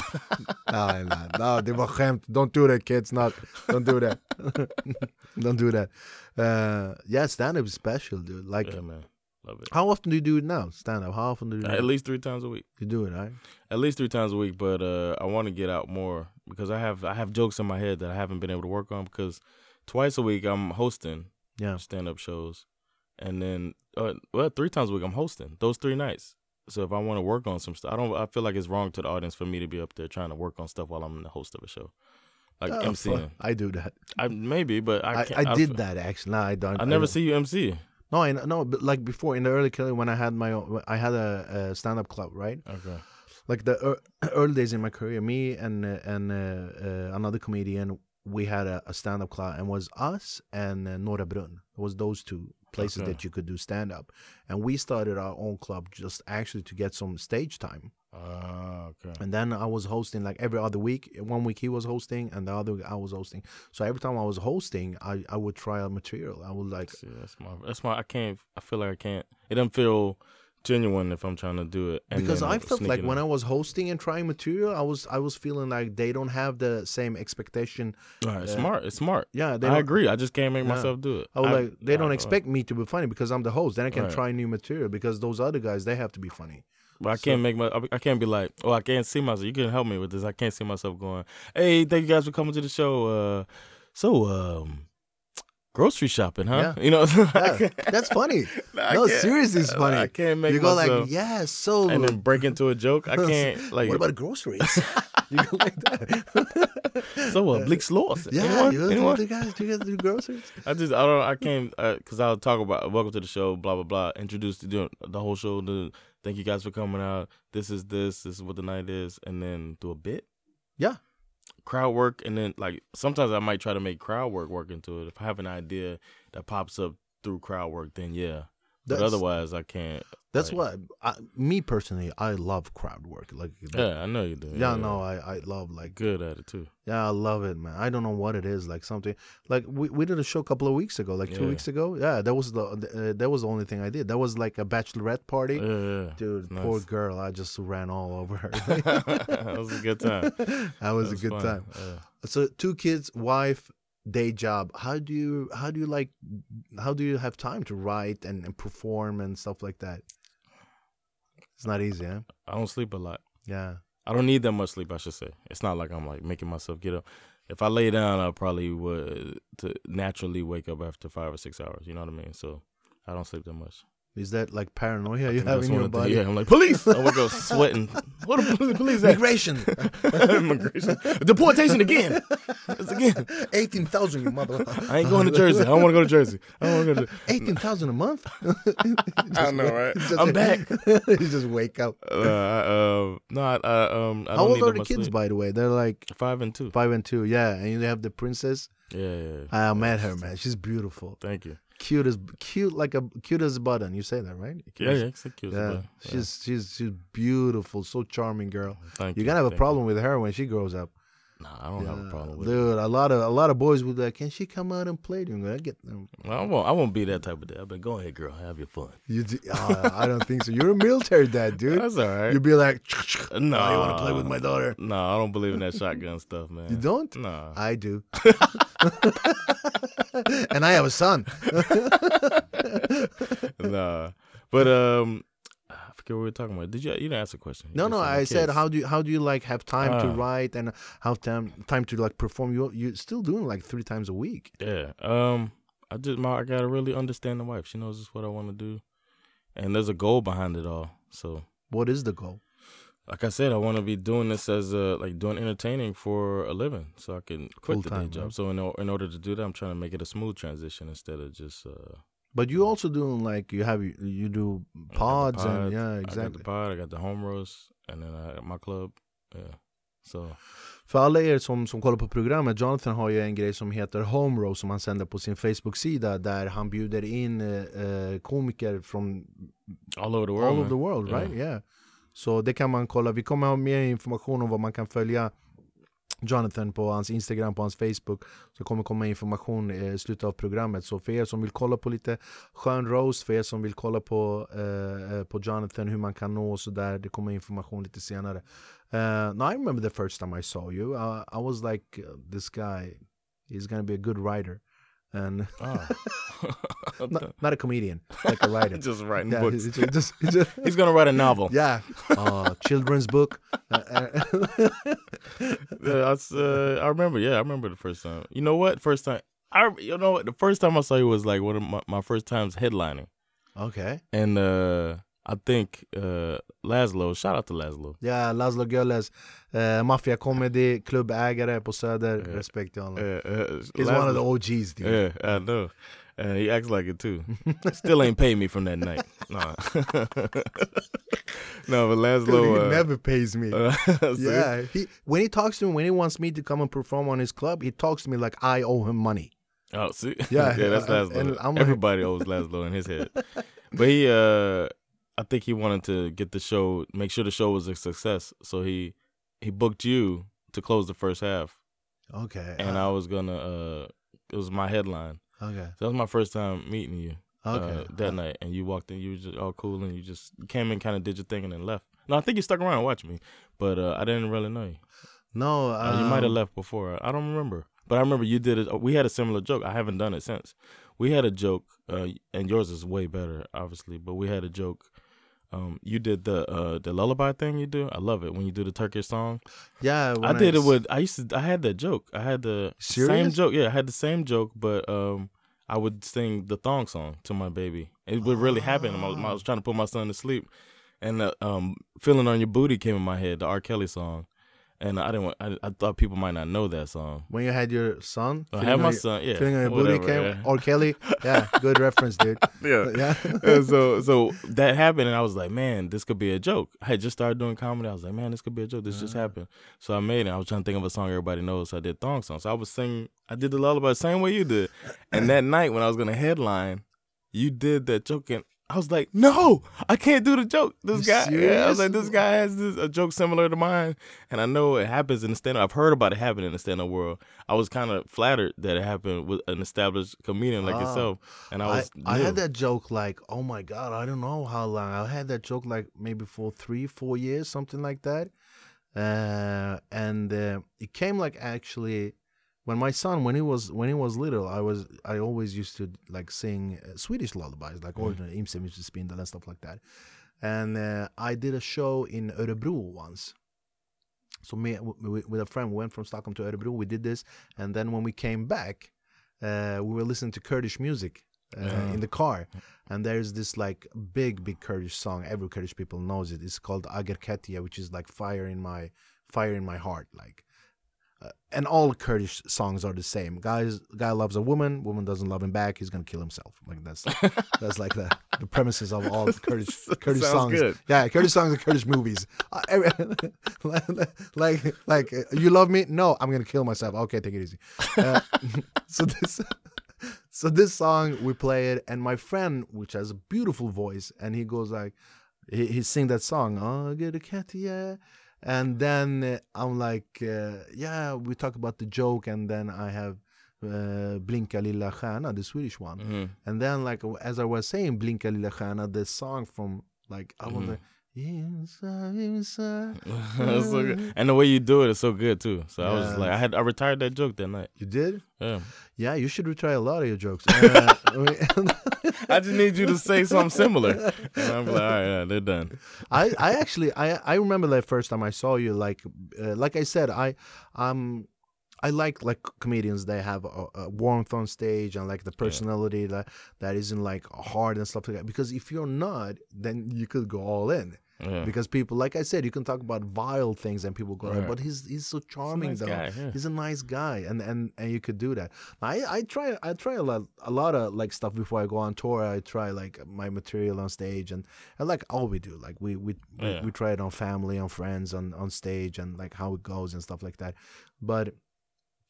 no, no, no, det var skämt. Don't do that kids. Not, don't do that. don't do that. Uh, yeah, stand up is special, dude. Like, Yeah, man, love it. how often do you do it now? Stand up. How often do you do At it? least three times a week. You do it, right? at least three times a week. But uh, I want to get out more because I have I have jokes in my head that I haven't been able to work on because twice a week I'm hosting Yeah. stand up shows, and then uh, well three times a week I'm hosting those three nights. So if I want to work on some stuff, I don't. I feel like it's wrong to the audience for me to be up there trying to work on stuff while I'm the host of a show, like Oh, MCing. I do that. I maybe, but I I, can't, I, f- did that actually. No, I don't. I never don't. see you MC. No, I no, but like before in the early career when I had my own, I had a, a stand up club, right? Okay. Like the ear- early days in my career, me and and uh, uh, another comedian, we had a, a stand up club, and was us and uh, Norra Brunn. It was those two places Okay. that you could do stand up, and we started our own club just actually to get some stage time. Ah, okay. And then I was hosting like every other week. One week he was hosting, and the other week I was hosting. So every time I was hosting, I, I would try out material. I would like See, that's my. That's my. I can't. I feel like I can't. It doesn't feel genuine if I'm trying to do it. And because I felt like when. I was hosting and trying material, I was I was feeling like they don't have the same expectation. Right, it's smart. It's smart. Yeah, they I agree. I just can't make Yeah. myself do it. I was like they don't I- expect me to be funny because I'm the host. Then I can Right. try new material because those other guys they have to be funny. But I can't make my. I can't be like, oh, I can't see myself. You can help me with this. I can't see myself going. Hey, thank you guys for coming to the show. Uh, so, um, grocery shopping, huh? Yeah. You know, Yeah, that's funny. I no, seriously, it's funny. I can't make you go myself. like, yeah, so and then break into a joke. I can't like. what about groceries? you go like that. so uh, Bleak Sloth? yeah, Anyone? you Anyone? do guys do you guys do groceries? I just I don't I can't because I'll talk about welcome to the show blah blah blah introduce the the whole show the thank you guys for coming out this is this this is what the night is and then do a bit Yeah. Crowd work and then like sometimes I might try to make crowd work work into it. If I have an idea that pops up through crowd work then yeah but otherwise I can't That's like- what I, me personally. I love crowd work. Like yeah I know you do yeah, no, I I love like good at it too yeah, I love it, man. I don't know what it is. Like something like we, we did a show a couple of weeks ago, like two weeks ago. Yeah, that was the uh, that was the only thing I did. That was like a bachelorette party. yeah, yeah. Dude, Nice. poor girl. I just ran all over her. that was a good time that was That a good fun. time. Yeah. So two kids, wife, day job. How do you how do you like how do you have time to write and, and perform and stuff like that? It's not easy, huh? I don't sleep a lot Yeah. I don't need that much sleep. I should say. It's not like I'm like making myself get up. If I lay down, I probably would to naturally wake up after five or six hours. You know what I mean? So I don't sleep that much. Is that like paranoia you think have that's in your of the- body? yeah, I'm like police. I wake up sweating. What are the police at? Migration. Immigration. Deportation again. It's again. Eighteen thousand, you mother. I ain't going to Jersey. I don't want to go to Jersey. I don't want to go to. Eighteen thousand a month. I know, right? Just- I'm back. you just wake up. Uh, I, uh, no, I, I, um, I How don't old are the kids, sleep. by the way? They're like Five and two. five and two. Yeah, and you have the princess. Yeah, yeah. yeah. I met her, man. She's beautiful. Thank you. Cute as cute, like a cute as a button. You say that, right? Yeah, yeah. It's a cute. Yeah, she's she's she's beautiful, so charming girl. Thank You're you. gonna have a thank you. problem with her when she grows up. Nah, I don't have a problem with it. dude. A lot of a lot of boys would be like, "Can she come out and play?" I'm gonna get them. Well, I won't. I won't be that type of dad. But go ahead, girl. Have your fun. You, d- uh, I don't think so. You're a military dad, dude. That's all right. You'd be like, no, "Oh, you want to play with my daughter?" No, I don't believe in that shotgun stuff, man. You don't? No. I do. and I have a son. nah. But um, I forget what we were talking about. Did you? You didn't ask a question. You No, no. I said, how do you, how do you like have time to Ah. write and how time time to like perform? You you're still doing like three times a week. Yeah. Um. I just my I gotta really understand the wife. She knows is what I want to do, and there's a goal behind it all. So, What is the goal? like I said, I want to be doing this as a like doing entertaining for a living, so I can quit the Full-time, day job. right? So in in order to do that, I'm trying to make it a smooth transition instead of just uh But you also doing like you have you do the pods and yeah I got exactly. the pod, I got the home roast, and then I got my club. Yeah. So För alla er som, som kollar på programmet, Jonathan har ju en grej som heter Home Row som han sänder på sin Facebook-sida där han bjuder in eh, eh, komiker från all over the world. all over the world, Yeah. right? Yeah. Så det kan man kolla. Vi kommer ha mer information om vad man kan följa Jonathan på hans Instagram, på hans Facebook. Så kommer komma information eh, i slutet av programmet. Så för er som vill kolla på lite skön roast, för er som vill kolla på, eh, eh på Jonathan, hur man kan nå och sådär. Det kommer information lite senare. Eh, uh, now I remember the first time I saw you. Uh, I was like, uh, this guy, he's gonna be a good writer. And Ah. not, not a comedian, like a writer. just writing yeah, books. he- he just, just, He's gonna write a novel. yeah, uh, children's book. Uh, uh, that's, uh, I remember. Yeah, I remember the first time. You know what? First time. I you know what? The first time I saw you was like one of my, my first times headlining, okay. and uh I think uh, Laszlo, shout out to Laszlo. Ja, Laszlo Gölles, uh, Mafia Comedy, klubbägare på Söder, Yeah. respekt till honom. Uh, uh, He's one of the OGs dude. Yeah, I know. Uh, he acts like it too. Still ain't paid me from that night. Nah. no, but Dude, Laszlo. he Uh, never pays me. yeah, he when he talks to me, when he wants me to come and perform on his club, he talks to me like I owe him money. Oh, see, Yeah, yeah, that's Laszlo. and I'm like- Everybody owes Laszlo in his head, but he, uh, I think he wanted to get the show, make sure the show was a success, so he he booked you to close the first half, Okay. and I was gonna, uh, it was my headline. okay. So that was my first time meeting you Okay. uh, that night, and you walked in, you were just all cool, and you just came in, kind of did your thing, and then left. No, I think you stuck around and watched me, but uh, I didn't really know you. No, Uh, you might have um, left before. I don't remember, but I remember you did it. We had a similar joke. I haven't done it since. We had a joke, uh, and yours is way better, obviously. But we had a joke. Um, you did the uh, the lullaby thing. You do. I love it when you do the Turkish song. Yeah, I did it with. I used to. I had that joke. I had the same joke. Yeah, I had the same joke, but um, I would sing the thong song to my baby. It would really happen. I was, I was trying to put my son to sleep, and uh, um, "Feeling on Your Booty" came in my head, the R. Kelly song, and I didn't. Want, I, I thought people might not know that song. when you had your son. I had my your- son. Yeah, Feeling on your booty whatever, came. yeah. R. Kelly. Yeah, good reference, dude. yeah. Yeah. And so so that happened and I was like, man, this could be a joke. I had just started doing comedy. I was like, man, this could be a joke. This just uh-huh. happened. So I made it. I was trying to think of a song everybody knows. So I did thong song. So I was singing I did the lullaby the same way you did. And that night when I was gonna headline, you did that joke and I was like, no, I can't do the joke. This You guy, yeah, I was like, this guy has this a joke similar to mine, and I know it happens in the stand. up I've heard about it happening in the stand up world. I was kind of flattered that it happened with an established comedian like Oh. yourself, and I I, was. I had that joke like, oh my god, I don't know how long. I had that joke like maybe for three, four years, something like that. Uh, and uh, it came like actually when my son when he was when he was little, I was I always used to like sing uh, Swedish lullabies like Mm. ordinary Imse Spindel and stuff like that. And uh, I did a show in Örebro once. So me with a friend, we went from Stockholm to Örebro. We did this, and then when we came back, uh, we were listening to Kurdish music uh, Yeah. in the car, and there's this like big, big Kurdish song. Every Kurdish people knows it. It's called Ager Ketia, which is like fire in my fire in my heart, like. Uh, and all Kurdish songs are the same. Guys, guy loves a woman. Woman doesn't love him back. He's gonna kill himself. Like that's that's like the, the premises of all Kurdish Kurdish songs. good. Yeah, Kurdish songs and Kurdish movies. Uh, like, like, you love me? No, I'm gonna kill myself. Okay, take it easy. Uh, so this, so this song we play it, and my friend, which has a beautiful voice, and he goes like, he, he sing that song. Oh, get a cat, yeah. And then uh, I'm like, uh, yeah, we talk about the joke, and then I have uh, Blinka lilla stjärna, the Swedish one. Mhm. And then, like as I was saying, Blinka lilla stjärna, the song from like I was Mhm. like, inside, inside. So. And the way you do it is so good too. So I was Yeah. like, I had I retired that joke that night. You did? Yeah. Yeah, you should retire a lot of your jokes. Uh, I just need you to say something similar, and I'm like, all right, yeah, they're done. I, I actually I I remember the first time I saw you like uh, like I said I um I like like comedians they have a, a warmth on stage and like the personality that that isn't like hard and stuff like that because if you're not then you could go all in Yeah. because people like I said you can talk about vile things and people go oh, Right. but he's he's so charming nice though guy, yeah. he's a nice guy and and and you could do that I I try I try a lot a lot of like stuff before I go on tour I try like my material on stage and and like all we do like we we we, Yeah. we try it on family on friends on on stage and like how it goes and stuff like that but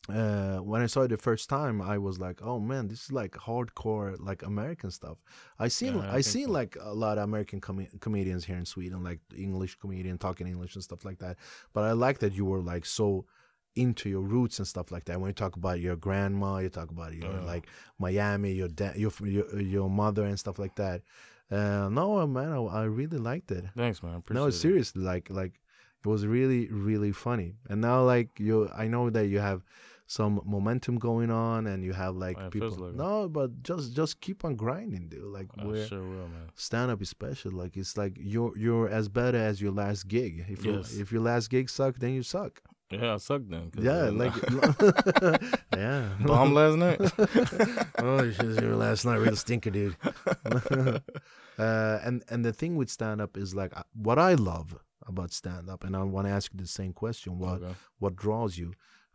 uh when i saw it the first time i was like oh man this is like hardcore like american stuff i seen Yeah, I i, seen so. like a lot of american com- comedians here in sweden like english comedian talking english and stuff like that but i like that you were like so into your roots and stuff like that when you talk about your grandma you talk about your like miami your dad your, your your mother and stuff like that uh no man i, I really liked it Thanks, man. No, it. seriously, like like it was really really funny. And now like you, I know that you have some momentum going on, and you have like Yeah, it people. like no, but just just keep on grinding, dude. Like I we're sure will, man. stand up is special. Like it's like you're you're as better as your last gig. If you if your last gig sucked, then you suck. Yeah, I sucked then. Yeah, like yeah. bomb last night. oh, shit, your last night real stinker, dude. Uh, and and the thing with stand up is like what I love about stand up, and I want to ask you the same question: what Okay. what draws you?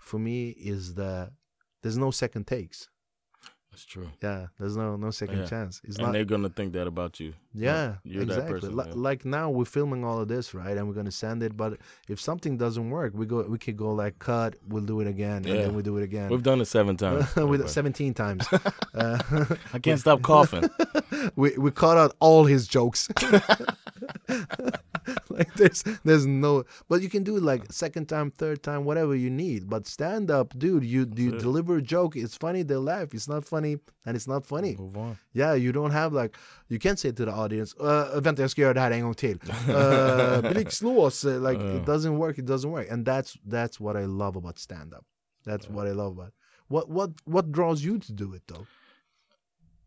For me, is the there's no second takes. That's true. Yeah, there's no no second Yeah. chance. It's and not. they're gonna think that about you. Yeah, you're that exactly. person, Li- yeah. Like now we're filming all of this, right? And we're gonna send it. But if something doesn't work, we go. We could go like cut. We'll do it again, and then we do it again. We've done it seven times. With 17 times. uh, I can't stop coughing. we we cut out all his jokes. like there's there's no but you can do it like second time, third time, whatever you need. But stand up, dude, you you it. deliver a joke, it's funny, they laugh. It's not funny and it's not funny. Move on. Yeah, you don't have like you can't say to the audience, uh, vänta jag ska göra det här en gång till. Uh, like it doesn't work, it doesn't work. And that's that's what I love about stand up. That's what I love about. It. What what what draws you to do it though?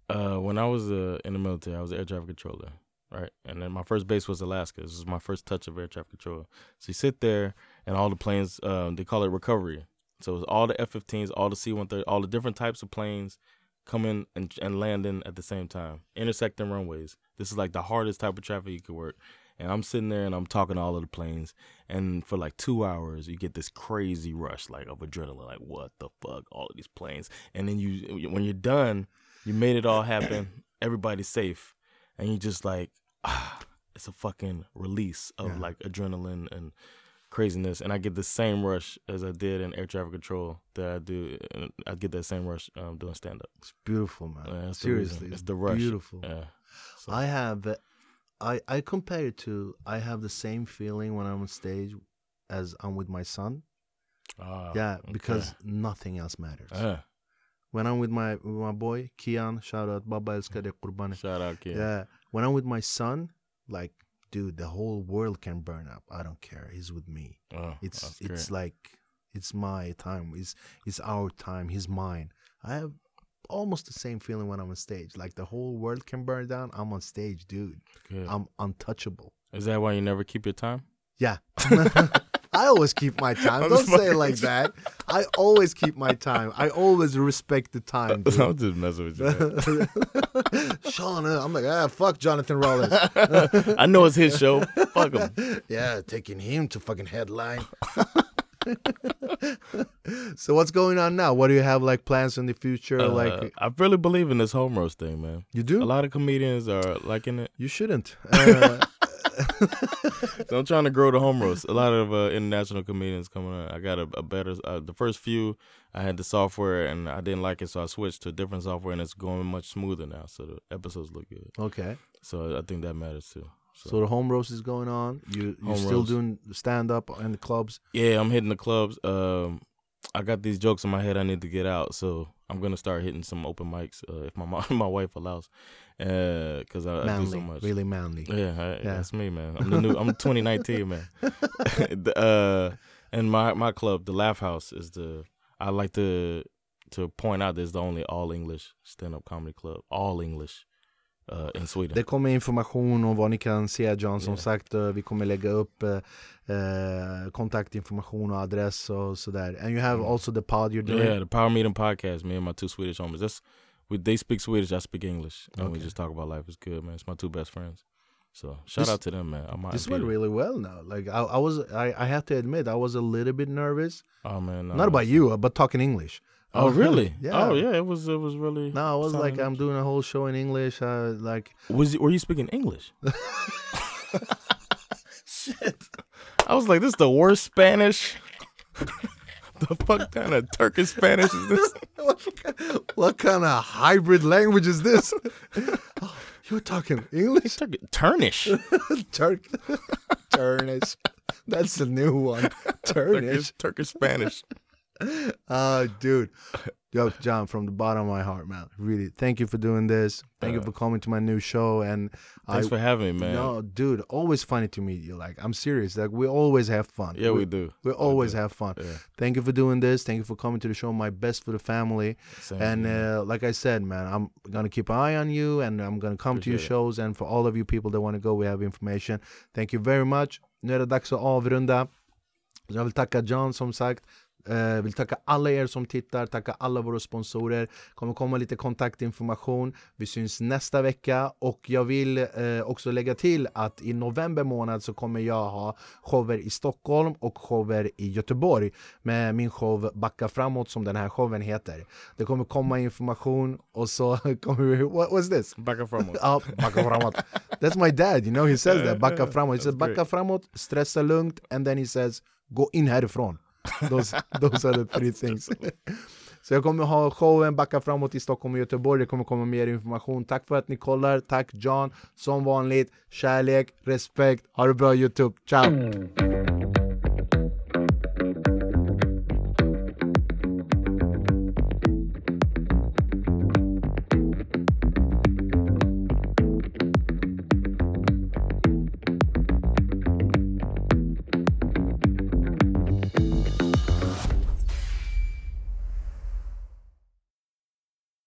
Uh, when I was uh, in the military, I was an air traffic controller, right? And then my first base was Alaska. This is my first touch of air traffic control. So you sit there, and all the planes, um, they call it recovery. So it's all the F-15s, all the C-130, all the different types of planes coming and, and landing at the same time, intersecting runways. This is like the hardest type of traffic you could work. And I'm sitting there and I'm talking to all of the planes, and for like two hours, you get this crazy rush like of adrenaline, like what the fuck, all of these planes. And then you, when you're done, you made it all happen. Everybody's safe, and you just like, ah, it's a fucking release of Yeah. like adrenaline and craziness. And I get the same rush as I did in air traffic control that I do. and I get that same rush um, doing stand up. It's beautiful, man. Yeah, that's the. Seriously, It's the rush. Beautiful. Yeah. So, I have, uh, I I compare it to I have the same feeling when I'm on stage as I'm with my son. ah, Yeah, okay. because nothing else matters. Yeah. When I'm with my with my boy Kian, shout out, Baba älskar dig Qurbani. Shout out, kid. Yeah, when I'm with my son, like, dude, the whole world can burn up. I don't care. He's with me. Oh, oh It's it's like it's my time. It's it's our time. He's mine. I have almost the same feeling when I'm on stage. Like the whole world can burn down. I'm on stage, dude. Good. I'm untouchable. Is that why you never keep your time? Yeah. I always keep my time. I'm Don't say it like that. I always keep my time. I always respect the time. dude. I'm just messing with you. man. Sean, uh, I'm like, ah, fuck Jonathan Rollins. I know it's his show. Fuck him. yeah, taking him to fucking headline. so what's going on now? What do you have like plans in the future? Uh, like I really believe in this home roast thing, man. you do? A lot of comedians are liking it. You shouldn't. Uh, So I'm trying to grow the home roast. A lot of uh, international comedians coming on. I got a, a better. Uh, the first few, I had the software and I didn't like it, so I switched to a different software, and it's going much smoother now. So the episodes look good. okay. So I think that matters too. So, So the home roast is going on. You you're still roast. doing stand up in the clubs. yeah, I'm hitting the clubs. Um, I got these jokes in my head I need to get out, so I'm gonna start hitting some open mics uh, if my mom, my wife allows, because I, I do so much. really manly. Yeah, I, Yeah. that's me, man. I'm the new. I'm 2019, man. The, uh, and my my club, the Laugh House, is the. I like to to point out there's the only all English stand up comedy club, all English, uh, in Sweden. Det kommer information om vad ni kan se John. Som Yeah. sagt, eh, vi kommer lägga upp eh, kontaktinformation och adress och sådär. And you have Mm. also the pod you're doing. yeah, the Power Meeting podcast. Me and my two Swedish homies. That's we. They speak Swedish. I speak English, and we just talk about life. It's good, man. It's my two best friends. So shout This- out to them, man. I might This went really well now. Like I, I was, I, I have to admit, I was a little bit nervous. Oh man, no, Not about you, but talking English. Oh really? yeah. Oh yeah. It was. It was really. No, I was like, I'm doing a whole show in English. Uh, like, Was were you speaking English? Shit. I was like, this is the worst Spanish. The fuck kind of Turkish Spanish is this? what kind of hybrid language is this? oh, you're talking English? Turkish. Turnish. Turk, Turnish. That's the new one. Turnish. Turkish, Turkish Spanish. Uh, dude. Yo, John, from the bottom of my heart, man. Really, thank you for doing this. Thank you Uh, for coming to my new show. And Thanks I, for having me, man. no, dude, always funny to meet you. Like, I'm serious. Like, we always have fun. yeah, we do. We always have fun. Yeah. Thank you for doing this. Thank you for coming to the show. My best for the family. Same And uh, like I said, man, I'm gonna keep an eye on you, and I'm gonna come to your Appreciate it. shows. And for all of you people that want to go, we have information. Thank you very much. Nu är det dags att avrunda. Jag vill tacka John som sagt. Eh, vill tacka alla er som tittar, tacka alla våra sponsorer. kommer komma lite kontaktinformation. Vi syns nästa vecka och jag vill eh, också lägga till att i november månad så kommer jag ha shower i Stockholm och shower i Göteborg med min show Backa framåt som den här showen heter. Det kommer komma information och så kommer vi... What was this? Backa framåt. Ja, backa framåt. That's my dad, you know, he says that. Backa framåt. He says backa framåt, stressa lugnt, and then he says gå in härifrån. Those, those are the three things. Så jag kommer ha showen Backa framåt i Stockholm och Göteborg, det kommer komma mer information. Tack för att ni kollar, tack John. Som vanligt, kärlek, respekt, ha det bra Youtube, ciao!